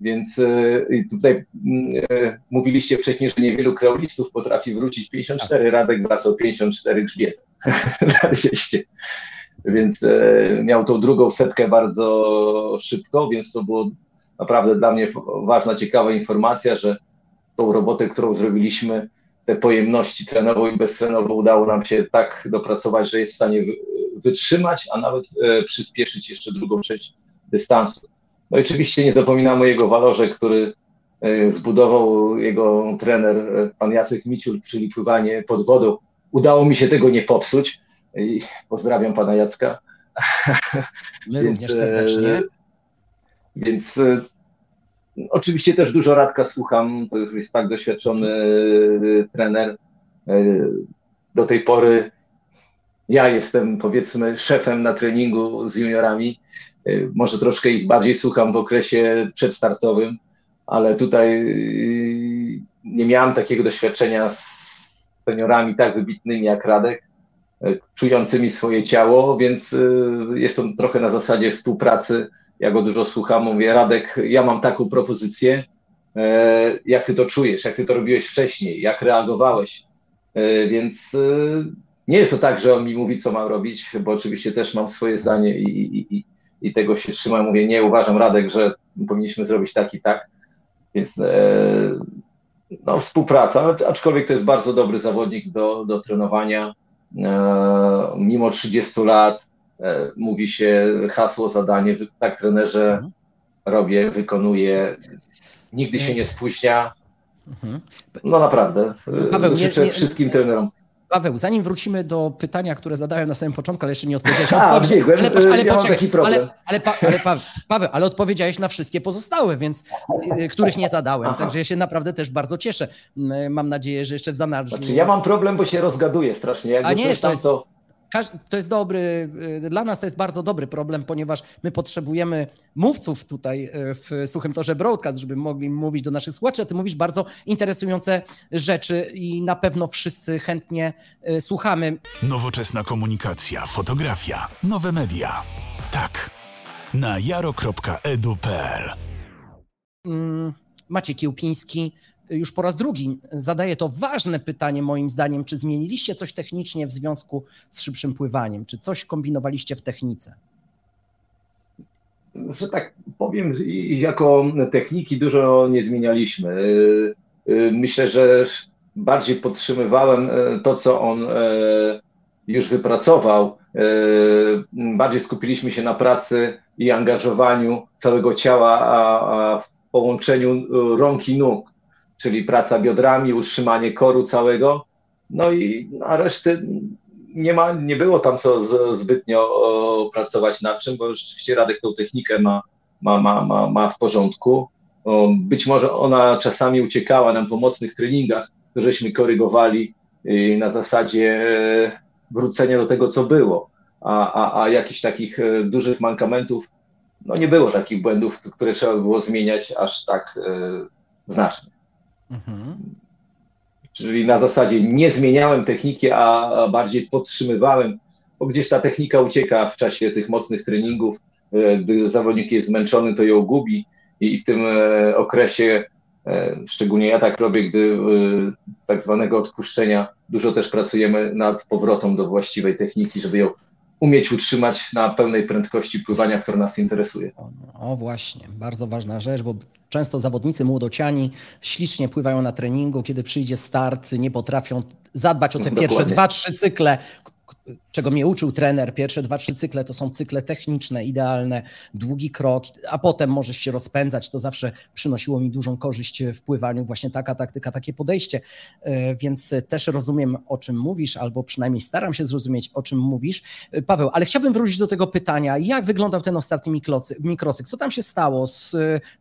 Więc e, tutaj e, mówiliście wcześniej, że niewielu kreolistów potrafi wrócić 54, tak. Radek wracał 54 grzbiet (laughs) na 200. Więc miał tą drugą setkę bardzo szybko, więc to było naprawdę dla mnie ważna, ciekawa informacja, że tą robotę, którą zrobiliśmy, pojemności trenową i beztrenową udało nam się tak dopracować, że jest w stanie wytrzymać, a nawet e, przyspieszyć jeszcze drugą część dystansu. No i oczywiście nie zapominamy o jego walorze, który e, zbudował jego trener, e, pan Jacek Miciul, czyli pływanie pod wodą. Udało mi się tego nie popsuć i pozdrawiam pana Jacka. My więc, również serdecznie. Więc oczywiście też dużo Radka słucham, to już jest tak doświadczony trener. Do tej pory ja jestem powiedzmy szefem na treningu z juniorami. Y, może troszkę ich bardziej słucham w okresie przedstartowym, ale tutaj y, nie miałem takiego doświadczenia z seniorami tak wybitnymi jak Radek, y, czującymi swoje ciało, więc jest to trochę na zasadzie współpracy. Ja go dużo słucham, mówię, Radek, ja mam taką propozycję, jak ty to czujesz, jak ty to robiłeś wcześniej, jak reagowałeś. Więc nie jest to tak, że on mi mówi, co mam robić, bo oczywiście też mam swoje zdanie i, i, i, i tego się trzymam. Mówię, nie, uważam, Radek, że powinniśmy zrobić tak i tak. Więc e, no, współpraca, aczkolwiek to jest bardzo dobry zawodnik do, do trenowania. E, mimo 30 lat e, mówi się hasło, zadanie, tak trenerze mhm. robię, wykonuję, nigdy się nie spóźnia. Mhm. No naprawdę, Paweł, życzę nie, nie, wszystkim trenerom Paweł, zanim wrócimy do pytania, które zadałem na samym początku, ale jeszcze nie odpowiedziałeś. A, odpowiedź, ale, ale, ale, ja poczekaj, taki problem. ale, ale, pa, ale pa, Paweł, ale odpowiedziałeś na wszystkie pozostałe, więc których nie zadałem. Aha. Także ja się naprawdę też bardzo cieszę. Mam nadzieję, że jeszcze w zanadrzu. Znaczy, ja mam problem, bo się rozgaduję strasznie. Jakby A nie, to jest, to to jest dobry, y, dla nas to jest bardzo dobry problem, ponieważ my potrzebujemy mówców tutaj y, w Suchym Torze Broadcast, żeby mogli mówić do naszych słuchaczy, a ty mówisz bardzo interesujące rzeczy i na pewno wszyscy chętnie y, słuchamy. Nowoczesna komunikacja, fotografia, nowe media. Tak, na jaro.edu.pl mm, Maciej Kiełpiński, już po raz drugi zadaję to ważne pytanie, moim zdaniem, czy zmieniliście coś technicznie w związku z szybszym pływaniem? Czy coś kombinowaliście w technice? Że tak powiem, jako techniki dużo nie zmienialiśmy. Y, y, myślę, że bardziej podtrzymywałem y, to, co on już wypracował. Bardziej skupiliśmy się na pracy i angażowaniu całego ciała, a w połączeniu rąk i nóg czyli praca biodrami, utrzymanie koru całego. No i na reszty nie, ma, nie było tam co z, zbytnio o, pracować nad czym, bo rzeczywiście Radek tą technikę ma, ma, ma, ma, ma w porządku. O, być może ona czasami uciekała nam po mocnych treningach, żeśmy korygowali y, na zasadzie e, wrócenia do tego, co było, a, a, a jakichś takich e, dużych mankamentów, no nie było takich błędów, które trzeba było zmieniać aż tak e, znacznie. Mhm. Czyli na zasadzie nie zmieniałem techniki, a bardziej podtrzymywałem, bo gdzieś ta technika ucieka w czasie tych mocnych treningów. E, gdy zawodnik jest zmęczony, to ją gubi i w tym e, okresie, e, szczególnie ja tak robię, gdy tak zwanego odpuszczenia, dużo też pracujemy nad powrotem do właściwej techniki, żeby ją umieć utrzymać na pełnej prędkości pływania, która nas interesuje. O, o, właśnie, bardzo ważna rzecz, bo często zawodnicy młodociani ślicznie pływają na treningu, kiedy przyjdzie start, nie potrafią zadbać o te Dokładnie. pierwsze dwa, trzy cykle, czego mnie uczył trener, pierwsze dwa, trzy cykle to są cykle techniczne, idealne, długi krok, a potem możesz się rozpędzać. To zawsze przynosiło mi dużą korzyść w pływaniu, właśnie taka taktyka, takie podejście. E, więc też rozumiem, o czym mówisz, albo przynajmniej staram się zrozumieć, o czym mówisz. E, Paweł, ale chciałbym wrócić do tego pytania, jak wyglądał ten ostatni mikrocyk? Co tam się stało z,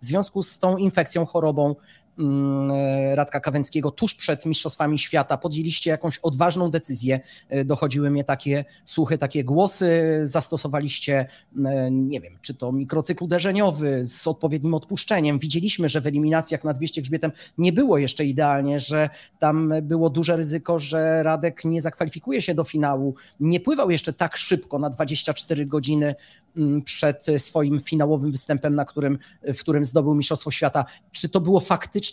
w związku z tą infekcją, chorobą? Mm, Radka Kawęckiego tuż przed Mistrzostwami Świata podjęliście jakąś odważną decyzję. E, dochodziły mnie takie słuchy, takie głosy. Zastosowaliście, e, nie wiem, czy to mikrocykl uderzeniowy z odpowiednim odpuszczeniem. Widzieliśmy, że w eliminacjach na 200 grzbietem nie było jeszcze idealnie, że tam było duże ryzyko, że Radek nie zakwalifikuje się do finału. Nie pływał jeszcze tak szybko na 24 godziny Mm, przed swoim finałowym występem, na którym, w którym zdobył Mistrzostwo Świata. Czy to było faktycznie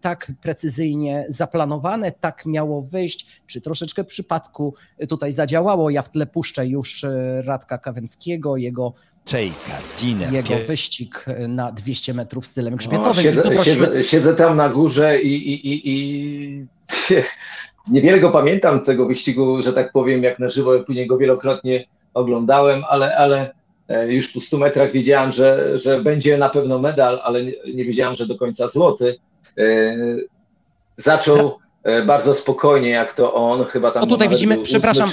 tak precyzyjnie zaplanowane, tak miało wyjść, czy troszeczkę przypadku tutaj zadziałało? Ja w tle puszczę już e, Radka Kawęckiego, jego Czejka, Giner, jego wyścig na 200 metrów stylem No, grzbietowym. siedzę, tu prosimy- siedzę, siedzę tam na górze i, i, i, i (laughs) niewiele go pamiętam z tego wyścigu, że tak powiem, jak na żywo, później go wielokrotnie oglądałem, ale, ale już po 100 metrach wiedziałem, że, że będzie na pewno medal, ale nie, nie wiedziałem, że do końca złoty. E, Zaczął e, bardzo spokojnie, jak to on, chyba tam O, tutaj widzimy- był przepraszam.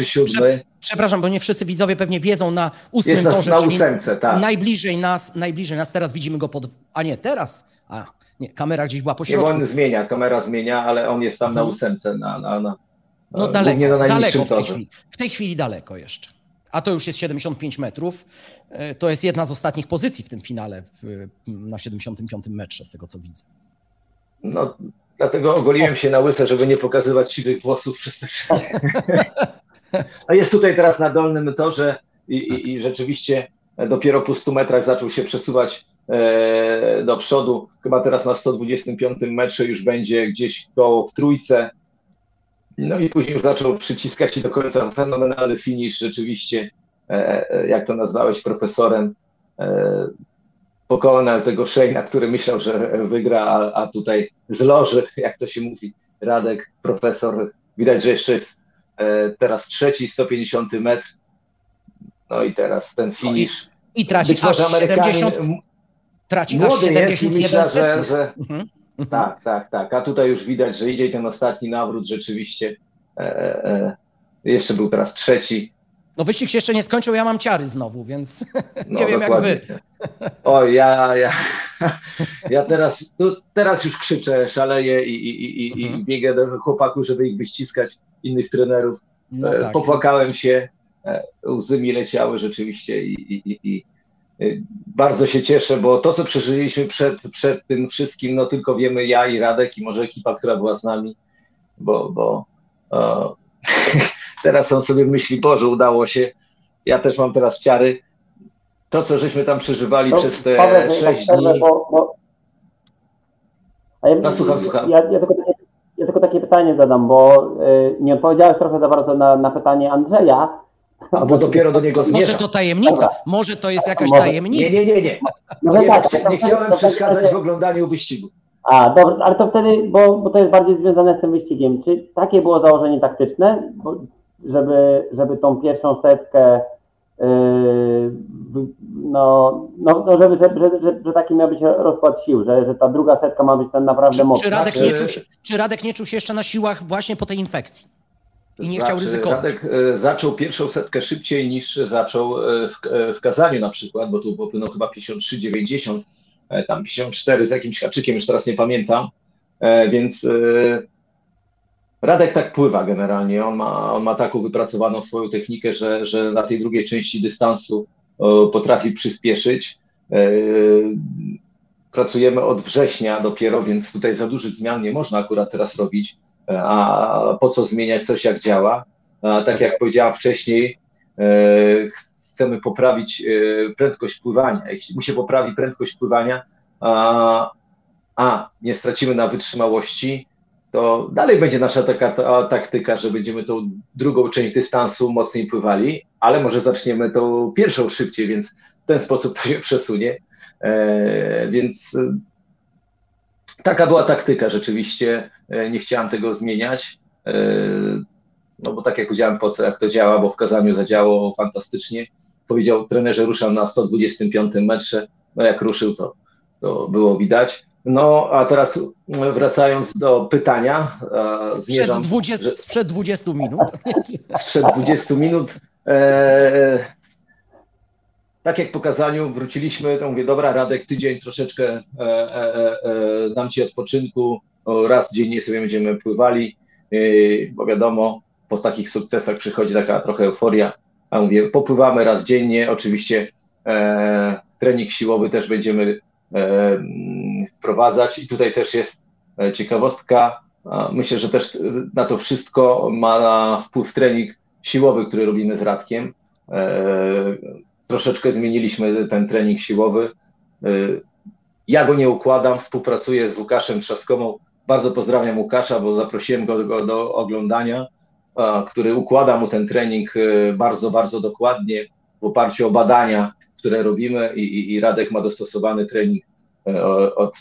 Przepraszam, bo nie wszyscy widzowie pewnie wiedzą na ósmym Jest na, torze, na ósemce, tak. najbliżej nas, najbliżej nas, teraz widzimy go pod... A nie, teraz? A, nie, kamera gdzieś była po Nie, środku. on zmienia, kamera zmienia, ale on jest tam na Mhm. ósemce, na, na, na, No e, daleko, na daleko w tej chwili. W tej chwili daleko jeszcze. A to już jest 75 metrów. E, To jest jedna z ostatnich pozycji w tym finale w, na 75 metrze, z tego co widzę. No, dlatego ogoliłem się na łyse, żeby nie pokazywać siwych włosów przez te wszystkie. A jest tutaj teraz na dolnym torze i, i, i rzeczywiście dopiero po 100 metrach zaczął się przesuwać e, do przodu. Chyba teraz na 125 metrze już będzie gdzieś koło w trójce. No i później już zaczął przyciskać się do końca. Fenomenalny finish rzeczywiście, e, e, jak to nazwałeś profesorem. E, pokonał tego Shayna, który myślał, że wygra, a, a tutaj z loży, jak to się mówi, Radek, profesor, widać, że jeszcze jest teraz trzeci, 150 metr. No i teraz ten finish. I traci Być aż Amerykanin 70, m- traci aż młody jest i 71 myślę, że, że Mhm. (laughs) Tak, tak, tak. A tutaj już widać, że idzie i ten ostatni nawrót rzeczywiście. E, e, jeszcze był teraz trzeci. No wyścig się jeszcze nie skończył, ja mam ciary znowu, więc (laughs) No, nie wiem jak dokładnie. wy. (laughs) O, ja, ja, ja teraz, tu, teraz już krzyczę, szaleję i, i, i, i Mhm. biegę do chłopaków, żeby ich wyściskać, innych trenerów. No E, tak. Popłakałem się, e, łzy mi leciały rzeczywiście i, i, i, i e, bardzo się cieszę, bo to, co przeżyliśmy przed, przed tym wszystkim, no tylko wiemy ja i Radek i może ekipa, która była z nami, bo, bo o, (laughs) teraz on sobie myśli, Boże, udało się, ja też mam teraz ciary. To, co żeśmy tam przeżywali No, przez te Paweł, sześć tak dni, Bo, bo... A ja, No, słucham, słucham. Ja, ja, tylko takie, ja tylko takie pytanie zadam, bo y, nie odpowiedziałeś trochę za bardzo na, na pytanie Andrzeja. A bo dopiero do niego Może zmierzam. to tajemnica, Dobra. może to jest jakaś Może- tajemnica. Nie, nie, nie, nie. No Nie, tak, nie wtedy- chciałem przeszkadzać w oglądaniu wyścigu. A, dobrze, ale to wtedy, bo, bo to jest bardziej związane z tym wyścigiem. Czy takie było założenie taktyczne, bo, żeby, żeby tą pierwszą setkę, yy, no, no, no żeby, że, że, że, że taki miał być rozkład sił, że, że ta druga setka ma być ten naprawdę Czy, mocna. czy, Radek Znaczy- nie czuł się, czy Radek nie czuł się jeszcze na siłach właśnie po tej infekcji? I nie Znaczy, chciał ryzykować. Radek e, zaczął pierwszą setkę szybciej niż zaczął e, w, e, w Kazaniu na przykład, bo tu popłynął chyba 53,90, e, tam 54 z jakimś haczykiem, już teraz nie pamiętam, więc Radek tak pływa generalnie, on ma, on ma taką wypracowaną swoją technikę, że, że na tej drugiej części dystansu potrafi przyspieszyć. Pracujemy od września dopiero, więc tutaj za dużych zmian nie można akurat teraz robić a po co zmieniać coś, jak działa. A tak jak powiedziałam wcześniej, e, chcemy poprawić e, prędkość pływania. Jeśli mu się poprawi prędkość pływania, a, a nie stracimy na wytrzymałości, to dalej będzie nasza taka ta, taktyka, że będziemy tą drugą część dystansu mocniej pływali, ale może zaczniemy tą pierwszą szybciej, więc w ten sposób to się przesunie. E, więc taka była taktyka rzeczywiście. E, Nie chciałem tego zmieniać. e, No bo tak jak powiedziałem, po co, jak to działa, bo w Kazaniu zadziałało fantastycznie. Powiedział trener, że ruszam na 125 metrze. No jak ruszył, to, to było widać. No a teraz wracając do pytania, e, Sprzed zmierzam 20, że- sprzed 20 minut. (laughs) sprzed 20 minut. E, tak jak po kazaniu wróciliśmy, to mówię, dobra Radek, tydzień troszeczkę e, e, e, e, dam Ci odpoczynku, raz dziennie sobie będziemy pływali, e, bo wiadomo, po takich sukcesach przychodzi taka trochę euforia, a mówię, popływamy raz dziennie, oczywiście e, trening siłowy też będziemy e, wprowadzać i tutaj też jest ciekawostka, Myślę, że też na to wszystko ma wpływ trening siłowy, który robimy z Radkiem. Troszeczkę zmieniliśmy ten trening siłowy. E, Ja go nie układam, współpracuję z Łukaszem Trzaskomą. Bardzo pozdrawiam Łukasza, bo zaprosiłem go, go do oglądania, który układa mu ten trening e, bardzo, bardzo dokładnie w oparciu o badania, które robimy i, i, i Radek ma dostosowany trening od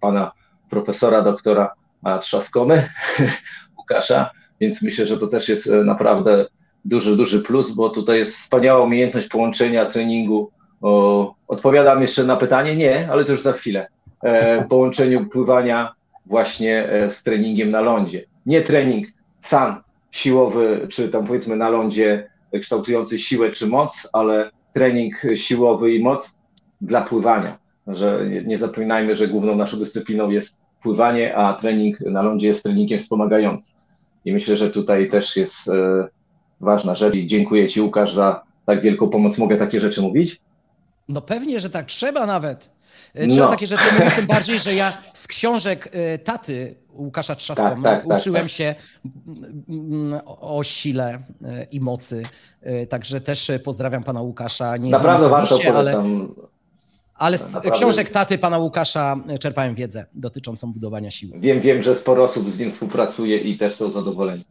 pana profesora, doktora Trzaskomy, (laughs) Łukasza, więc myślę, że to też jest naprawdę duży, duży plus, bo tutaj jest wspaniała umiejętność połączenia treningu. O, odpowiadam jeszcze na pytanie? Nie, ale to już za chwilę. E, połączeniu pływania właśnie e, z treningiem na lądzie. Nie trening sam siłowy, czy tam powiedzmy na lądzie kształtujący siłę czy moc, ale trening siłowy i moc dla pływania. Że nie, nie zapominajmy, że główną naszą dyscypliną jest pływanie, a trening na lądzie jest treningiem wspomagającym. I myślę, że tutaj też jest e, ważna rzecz i dziękuję Ci Łukasz za tak wielką pomoc. Mogę takie rzeczy mówić? No pewnie, że tak trzeba nawet. E, trzeba no. takie rzeczy mówić, tym bardziej, że ja z książek e, taty Łukasza Trzaskoma tak, tak, tak, uczyłem tak, się mm, o sile e, i mocy. Także też pozdrawiam pana Łukasza. Nie Naprawdę warto ale, ale z Naprawdę. książek taty pana Łukasza czerpałem wiedzę dotyczącą budowania siły. Wiem, wiem, że sporo osób z nim współpracuje i też są zadowoleni.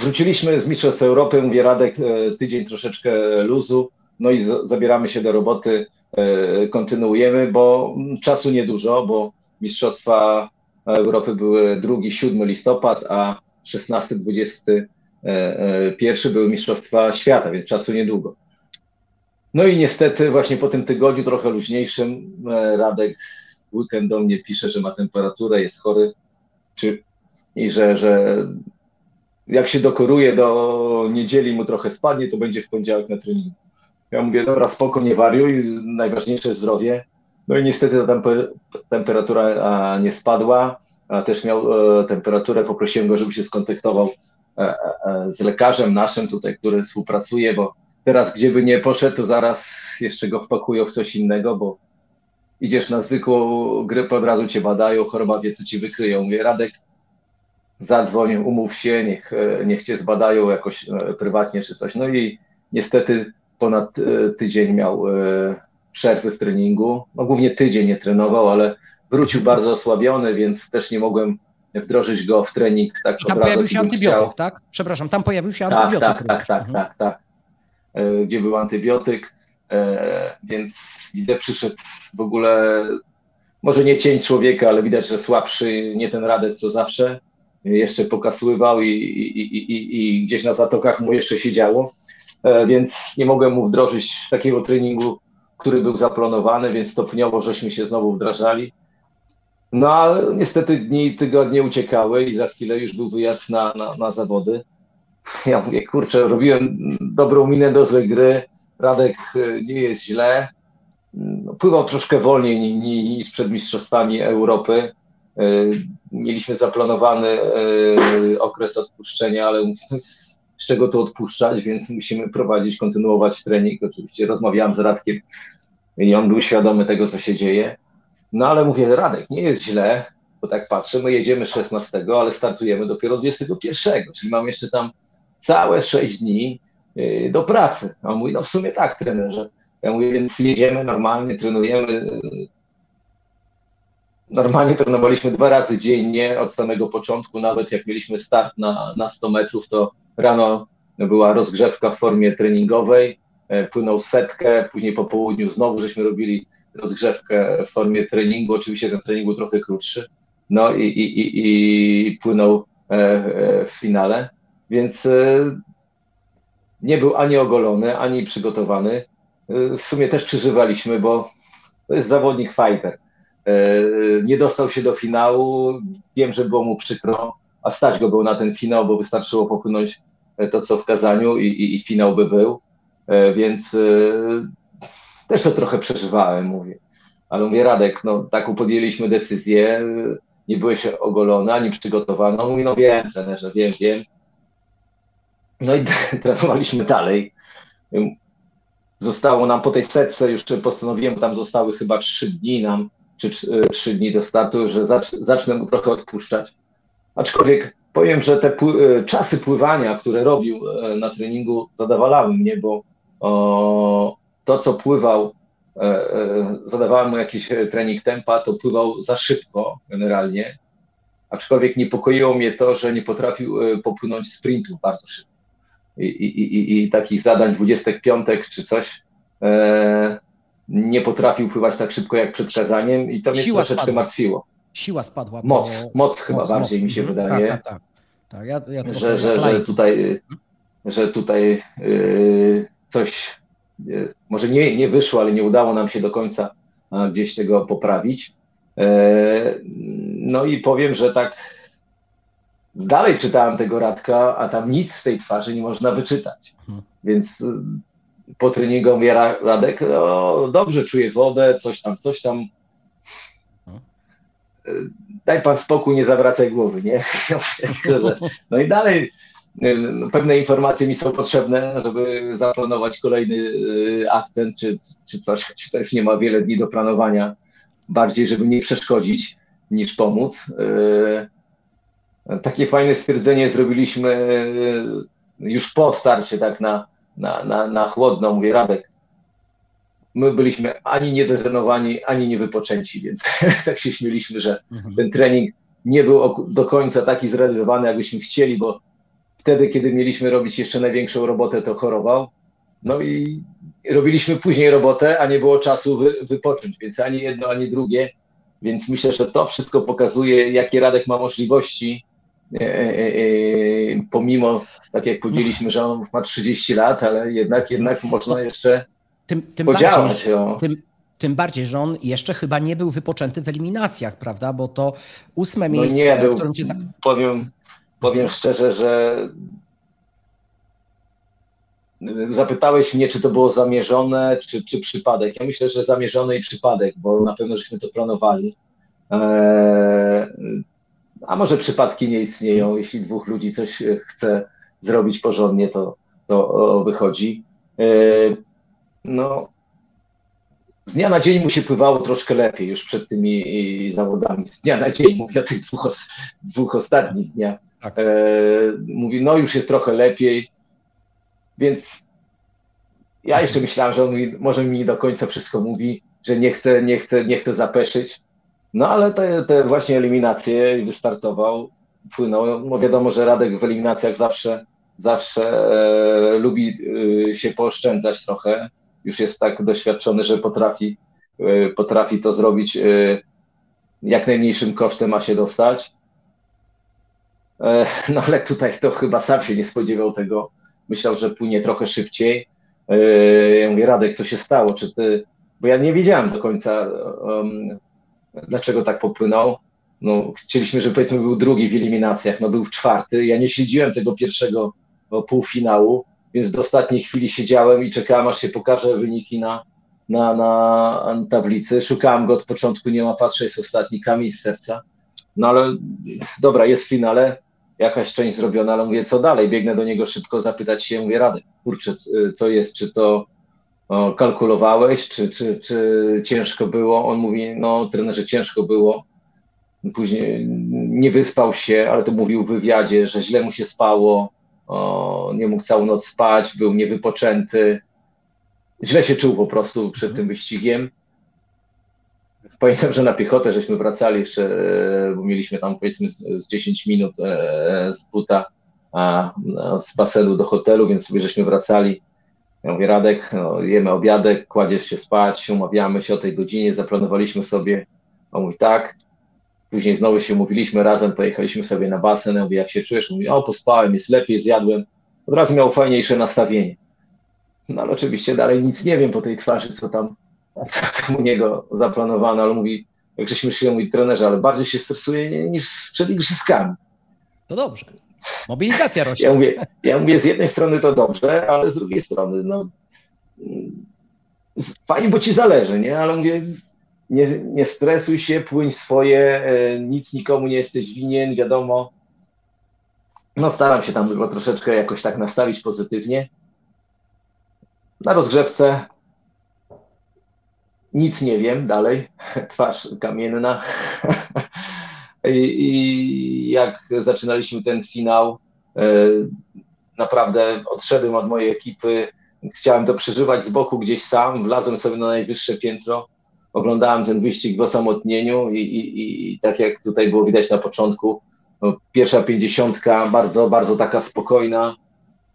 Wróciliśmy z Mistrzostw Europy, mówię Radek, e, tydzień troszeczkę luzu, no i zabieramy się do roboty, e, kontynuujemy, bo czasu niedużo, bo Mistrzostwa Europy były 2-7 listopad, a 16-21 były Mistrzostwa Świata, więc czasu niedługo. No i niestety właśnie po tym tygodniu trochę luźniejszym e, Radek weekend do mnie pisze, że ma temperaturę, jest chory, czy, i że, że jak się dokoruje do niedzieli, mu trochę spadnie, to będzie w poniedziałek na treningu. Ja mówię, dobra, spoko, nie wariuj, najważniejsze jest zdrowie. No i niestety ta temperatura nie spadła, a też miał e, temperaturę, poprosiłem go, żeby się skontaktował e, e, z lekarzem naszym tutaj, który współpracuje, bo teraz gdzie by nie poszedł, to zaraz jeszcze go wpakują w coś innego, bo idziesz na zwykłą grypę, od razu cię badają, choroba wie, co ci wykryją. Mówię, Radek, zadzwoń, umów się, niech, e, niech cię zbadają jakoś e, prywatnie czy coś. No i niestety ponad e, tydzień miał przerwy w treningu. No głównie tydzień nie trenował, ale wrócił bardzo osłabiony, więc też nie mogłem wdrożyć go w trening tak I tam pojawił się antybiotyk, chciał. tak? Przepraszam, tam pojawił się tak, antybiotyk. Tak, tak, tak, mhm. tak, tak, Gdzie był antybiotyk, więc widzę, przyszedł w ogóle, może nie cień człowieka, ale widać, że słabszy, nie ten Radek co zawsze jeszcze pokasływał i, i, i, i gdzieś na zatokach mu jeszcze się działo, e, więc nie mogłem mu wdrożyć takiego treningu, który był zaplanowany, więc stopniowo żeśmy się znowu wdrażali. No ale niestety dni tygodnie uciekały i za chwilę już był wyjazd na, na, na zawody. Ja mówię, kurczę, robiłem dobrą minę do złej gry, Radek e, nie jest źle, no, pływał troszkę wolniej niż przed Mistrzostwami Europy, E, mieliśmy zaplanowany e, okres odpuszczenia, ale z czego to odpuszczać, więc musimy prowadzić, kontynuować trening. Oczywiście rozmawiałem z Radkiem i on był świadomy tego, co się dzieje. No ale mówię, Radek, nie jest źle, bo tak patrzę, my jedziemy 16, ale startujemy dopiero 21, czyli mam jeszcze tam całe 6 dni e, do pracy. A on mówi, no w sumie tak, trenerze. Ja mówię, więc jedziemy normalnie, trenujemy, Normalnie trenowaliśmy dwa razy dziennie od samego początku, nawet jak mieliśmy start na, na 100 metrów, to rano była rozgrzewka w formie treningowej, e, płynął setkę, później po południu znowu żeśmy robili rozgrzewkę w formie treningu, oczywiście ten trening był trochę krótszy, no i, i, i, i płynął e, e, w finale, więc nie był ani ogolony, ani przygotowany. W sumie też przeżywaliśmy, bo to jest zawodnik fighter nie dostał się do finału. Wiem, że było mu przykro, a stać go był na ten finał, bo wystarczyło popłynąć e, to, co w kazaniu i, i, i finał by był. E, więc też to trochę przeżywałem, mówię. Ale mówię, Radek, no taką podjęliśmy decyzję, nie byłeś ogolony, ani przygotowany. Mówi, no wiem, trenerze, wiem, wiem. No i (laughs) trenowaliśmy dalej. Zostało nam po tej setce, już postanowiłem, tam zostały chyba trzy dni nam czy trzy dni do startu, że zacznę mu trochę odpuszczać. Aczkolwiek powiem, że te pły czasy pływania, które robił e, na treningu, zadowalały mnie, bo o, to, co pływał, e, e, zadawałem mu jakiś trening tempa, to pływał za szybko generalnie. Aczkolwiek niepokoiło mnie to, że nie potrafił popłynąć sprintu bardzo szybko. I, i, i, i takich zadań 25 czy coś e, nie potrafił pływać tak szybko jak przed kazaniem i to mnie Siła troszeczkę spadła. martwiło. Siła spadła. bo- Moc, moc chyba moc, bardziej moc. mi się Mhm. wydaje, Tak, tak, tak. tak ja, ja że, że, że tutaj, że tutaj y, coś y, może nie, nie wyszło, ale nie udało nam się do końca gdzieś tego poprawić. E, No i powiem, że tak dalej czytałem tego Radka, a tam nic z tej twarzy nie można wyczytać. Mhm. Więc y, po treningu mówię, "Ra- Radek, no, dobrze czuję wodę, coś tam, coś tam. Y, Daj pan spokój, nie zawracaj głowy, nie? (laughs) No i dalej no, pewne informacje mi są potrzebne, żeby zaplanować kolejny y, akcent czy, czy coś, czy też nie ma wiele dni do planowania, bardziej żeby nie przeszkodzić niż pomóc. Y, Takie fajne stwierdzenie zrobiliśmy y, już po starcie, tak na, na, na, na chłodno, mówię Radek. My byliśmy ani niedetrenowani, ani niewypoczęci, więc (laughs) tak się śmieliśmy, że Mhm. ten trening nie był do końca taki zrealizowany, jakbyśmy chcieli, bo wtedy, kiedy mieliśmy robić jeszcze największą robotę, to chorował. No i robiliśmy później robotę, a nie było czasu wy, wypocząć, więc ani jedno, ani drugie. Więc myślę, że to wszystko pokazuje, jakie Radek ma możliwości, pomimo, tak jak powiedzieliśmy, że on ma 30 lat, ale jednak, jednak można jeszcze Tym, tym bardziej, podziałać. O. Tym, tym bardziej, że on jeszcze chyba nie był wypoczęty w eliminacjach, prawda? Bo to ósme No miejsce, nie w był. którym się. Powiem, powiem szczerze, że zapytałeś mnie, czy to było zamierzone, czy, czy przypadek. Ja myślę, że zamierzony i przypadek, bo na pewno żeśmy to planowali. Eee, a może przypadki nie istnieją. Jeśli dwóch ludzi coś chce zrobić porządnie, to, to wychodzi. Eee, no, z dnia na dzień mu się pływało troszkę lepiej już przed tymi i, zawodami. Z dnia na dzień, mówię o tych dwóch, dwóch ostatnich dniach. Tak. E, mówi, no już jest trochę lepiej, więc ja jeszcze myślałem, że on mi, może mi nie do końca wszystko mówi, że nie chce, nie chce, nie chce zapeszyć. No ale te, te właśnie eliminacje wystartował, płynął. No wiadomo, że Radek w eliminacjach zawsze, zawsze e, lubi e, się pooszczędzać trochę. Już jest tak doświadczony, że potrafi, e, potrafi to zrobić e, jak najmniejszym kosztem ma się dostać. E, No ale tutaj to chyba sam się nie spodziewał tego. Myślał, że płynie trochę szybciej. E, Ja mówię, Radek, co się stało? Czy ty. Bo ja nie wiedziałem do końca, um, dlaczego tak popłynął. No, chcieliśmy, żeby powiedzmy był drugi w eliminacjach, no był w czwarty. Ja nie śledziłem tego pierwszego półfinału, więc do ostatniej chwili siedziałem i czekałem, aż się pokaże wyniki na, na, na tablicy. Szukałem go od początku, nie ma patrzę, jest ostatni kamień z serca. No ale dobra, jest w finale, jakaś część zrobiona, ale mówię, co dalej? Biegnę do niego szybko zapytać się, mówię, Radek, kurczę, co jest, czy to kalkulowałeś, czy, czy, czy ciężko było? On mówi, no trenerze, ciężko było. Później nie wyspał się, ale to mówił w wywiadzie, że źle mu się spało, o, nie mógł całą noc spać, był niewypoczęty. Źle się czuł po prostu przed tym wyścigiem. Pamiętam, że na piechotę żeśmy wracali jeszcze, e, bo mieliśmy tam powiedzmy z, z 10 minut e, z buta, z basenu do hotelu, więc sobie żeśmy wracali. Ja mówię, Radek, no, jemy obiadek, kładziesz się spać, umawiamy się o tej godzinie, zaplanowaliśmy sobie. On mówi, tak. Później znowu się umówiliśmy razem, pojechaliśmy sobie na basen. Ja mówię, jak się czujesz? Mówi, o, pospałem, jest lepiej, zjadłem. Od razu miał fajniejsze nastawienie. No ale oczywiście dalej nic nie wiem po tej twarzy, co tam, co tam u niego zaplanowano, ale mówi, jak żeśmy się mówi trenerze, ale bardziej się stresuje niż przed igrzyskami. To dobrze. Mobilizacja rośnie. Ja mówię, ja mówię, z jednej strony to dobrze, ale z drugiej strony, no fajnie, bo ci zależy, nie? Ale mówię, nie, nie stresuj się, płyń swoje, e, nic nikomu nie jesteś winien, wiadomo. No staram się tam go troszeczkę jakoś tak nastawić pozytywnie. Na rozgrzewce nic nie wiem dalej, (laughs) twarz kamienna. (laughs) I, jak zaczynaliśmy ten finał, e, naprawdę odszedłem od mojej ekipy. Chciałem to przeżywać z boku gdzieś sam, wlazłem sobie na najwyższe piętro, oglądałem ten wyścig w osamotnieniu i, i, i tak jak tutaj było widać na początku, no, pierwsza pięćdziesiątka bardzo, bardzo taka spokojna.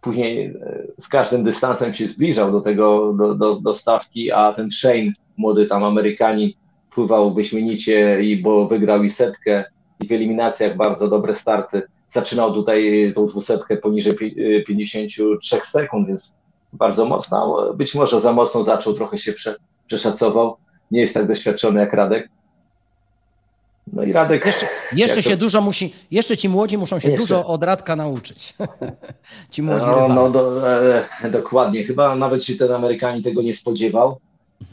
później e, z każdym dystansem się zbliżał do tego, do, do, do stawki, a ten Shane, młody tam Amerykanin, pływał wyśmienicie, i bo wygrał i setkę, i w eliminacjach bardzo dobre starty. Zaczynał tutaj tą dwusetkę poniżej 53 e, sekund, więc bardzo mocno, być może za mocno zaczął, trochę się prze, przeszacował. Nie jest tak doświadczony jak Radek. No i Radek. Jeszcze, jeszcze się to... dużo musi, jeszcze ci młodzi muszą się jeszcze. dużo od Radka nauczyć. (laughs) ci młodzi no, no do, e, dokładnie. Chyba nawet się ten Amerykanin tego nie spodziewał.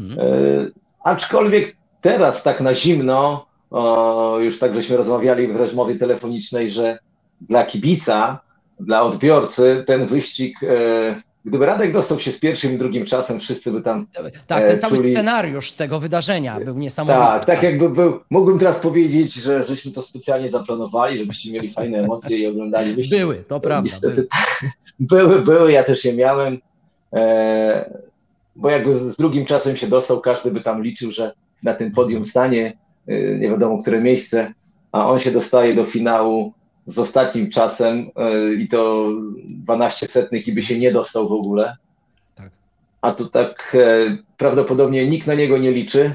Mhm. E, aczkolwiek teraz tak na zimno, o, już tak żeśmy rozmawiali w rozmowie telefonicznej, że dla kibica, dla odbiorcy ten wyścig e, Gdyby Radek dostał się z pierwszym i drugim czasem, wszyscy by tam. Tak, ten e, cały czuli... scenariusz tego wydarzenia był niesamowity. Tak, tak jakby był. Mógłbym teraz powiedzieć, że żeśmy to specjalnie zaplanowali, żebyście mieli fajne emocje i oglądali wyścig. Były, to prawda. Niestety, były. były, były, ja też je miałem. E, bo jakby z drugim czasem się dostał, każdy by tam liczył, że na tym podium stanie, e, nie wiadomo które miejsce, a on się dostaje do finału z ostatnim czasem e, i to 12 setnych i by się nie dostał w ogóle. Tak. A tu tak e, prawdopodobnie nikt na niego nie liczy.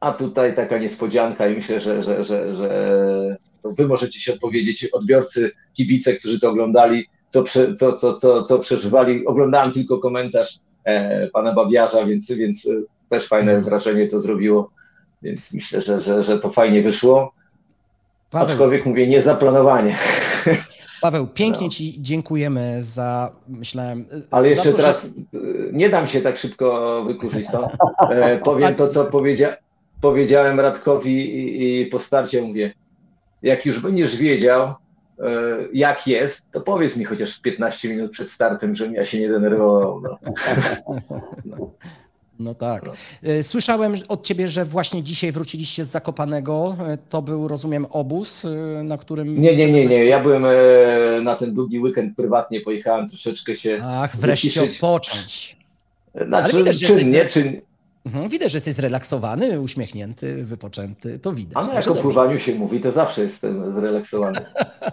A tutaj taka niespodzianka i myślę, że, że, że, że wy możecie się odpowiedzieć, odbiorcy, kibice, którzy to oglądali, co, co, co, co, co przeżywali. Oglądałem tylko komentarz e, pana Babiarza, więc, więc też fajne wrażenie to zrobiło. Więc myślę, że, że, że to fajnie wyszło. Paweł, Aczkolwiek mówię, niezaplanowanie. Paweł, pięknie no. Ci dziękujemy za, myślałem... Ale jeszcze to, teraz że... nie dam się tak szybko wykurzyć stąd. E, (laughs) powiem to, co powiedzia, powiedziałem Radkowi i, i po starcie mówię, jak już będziesz wiedział, e, jak jest, to powiedz mi chociaż 15 minut przed startem, żebym ja się nie denerwował. No. (laughs) no. No tak. E, słyszałem od ciebie, że właśnie dzisiaj wróciliście z Zakopanego. E, to był, rozumiem, obóz, e, na którym... Nie, nie, nie, nie. Ja byłem na ten długi weekend prywatnie, pojechałem troszeczkę się... Ach, wreszcie wyciszyć. odpocząć. Znaczy, Ale widać, czynnie, jesteś... czyn... Mhm, widać, że jesteś zrelaksowany, uśmiechnięty, wypoczęty. To widać. A no jak o pływaniu się mówi, to zawsze jestem zrelaksowany.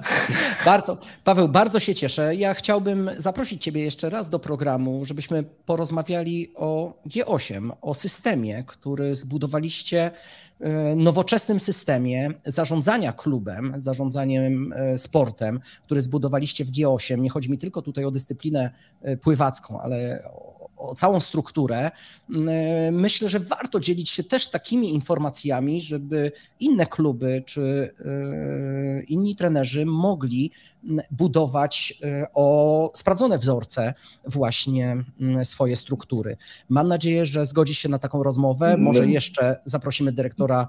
(laughs) bardzo, Paweł, bardzo się cieszę. Ja chciałbym zaprosić Ciebie jeszcze raz do programu, żebyśmy porozmawiali o G8, o systemie, który zbudowaliście, e, nowoczesnym systemie zarządzania klubem, zarządzaniem e, sportem, który zbudowaliście w G8. Nie chodzi mi tylko tutaj o dyscyplinę e, pływacką, ale o całą strukturę, mm, e, myślę, że warto dzielić się też takimi informacjami, żeby inne kluby czy e, inni trenerzy mogli mm, budować e, o sprawdzone wzorce właśnie mm, swoje struktury. Mam nadzieję, że zgodzi się na taką rozmowę. Może jeszcze zaprosimy dyrektora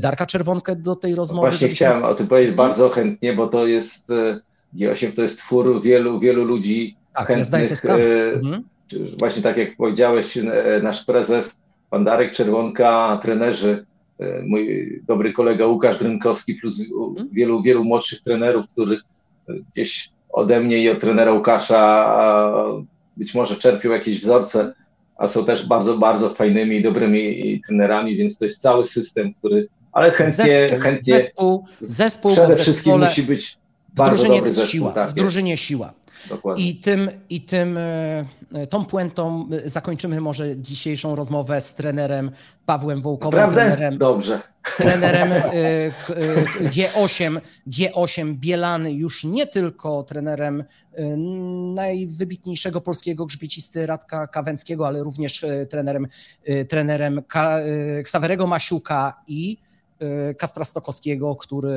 Darka Czerwonkę do tej rozmowy. Właśnie chciałem o tym powiedzieć bardzo chętnie, bo to jest G8 to jest twór wielu, wielu ludzi tak, chętnych. Ja zdaję sobie sprawę. Mhm właśnie tak jak powiedziałeś, e, nasz prezes, pan Darek Czerwonka, trenerzy, e, mój dobry kolega Łukasz Drynkowski, plus mhm. wielu, wielu młodszych trenerów, których gdzieś ode mnie i od trenera Łukasza być może czerpią jakieś wzorce, a są też bardzo, bardzo fajnymi i dobrymi trenerami, więc to jest cały system, który, ale chętnie, zespół, chętnie zespół, zespół przede wszystkim musi być bardzo dobry zespół. Siła, tak, w drużynie siła. Dokładnie. I tym, i tym, e, tą puentą zakończymy może dzisiejszą rozmowę z trenerem Pawłem Wołkowym. Naprawdę? Trenerem, Dobrze. Trenerem e, G8, G8 Bielany, już nie tylko trenerem e, najwybitniejszego polskiego grzbiecisty Radka Kawęckiego, ale również trenerem, trenerem Ksawerego Masiuka i E, Kaspra Stokowskiego, który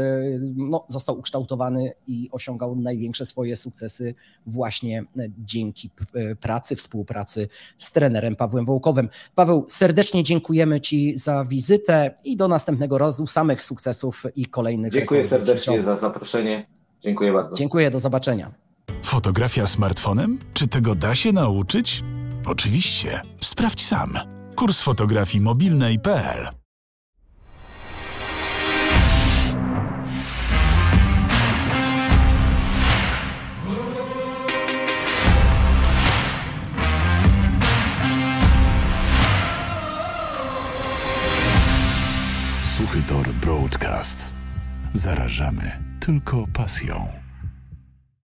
no, został ukształtowany i osiągał największe swoje sukcesy właśnie dzięki e, pracy, współpracy z trenerem Pawłem Wołkowym. Paweł, serdecznie dziękujemy Ci za wizytę i do następnego razu samych sukcesów i kolejnych. Dziękuję serdecznie za zaproszenie. Dziękuję bardzo. Dziękuję, do zobaczenia. Fotografia smartfonem? Czy tego da się nauczyć? Oczywiście. Sprawdź sam. Kurs fotografii mobilnej.pl Suchytor Broadcast. Zarażamy tylko pasją.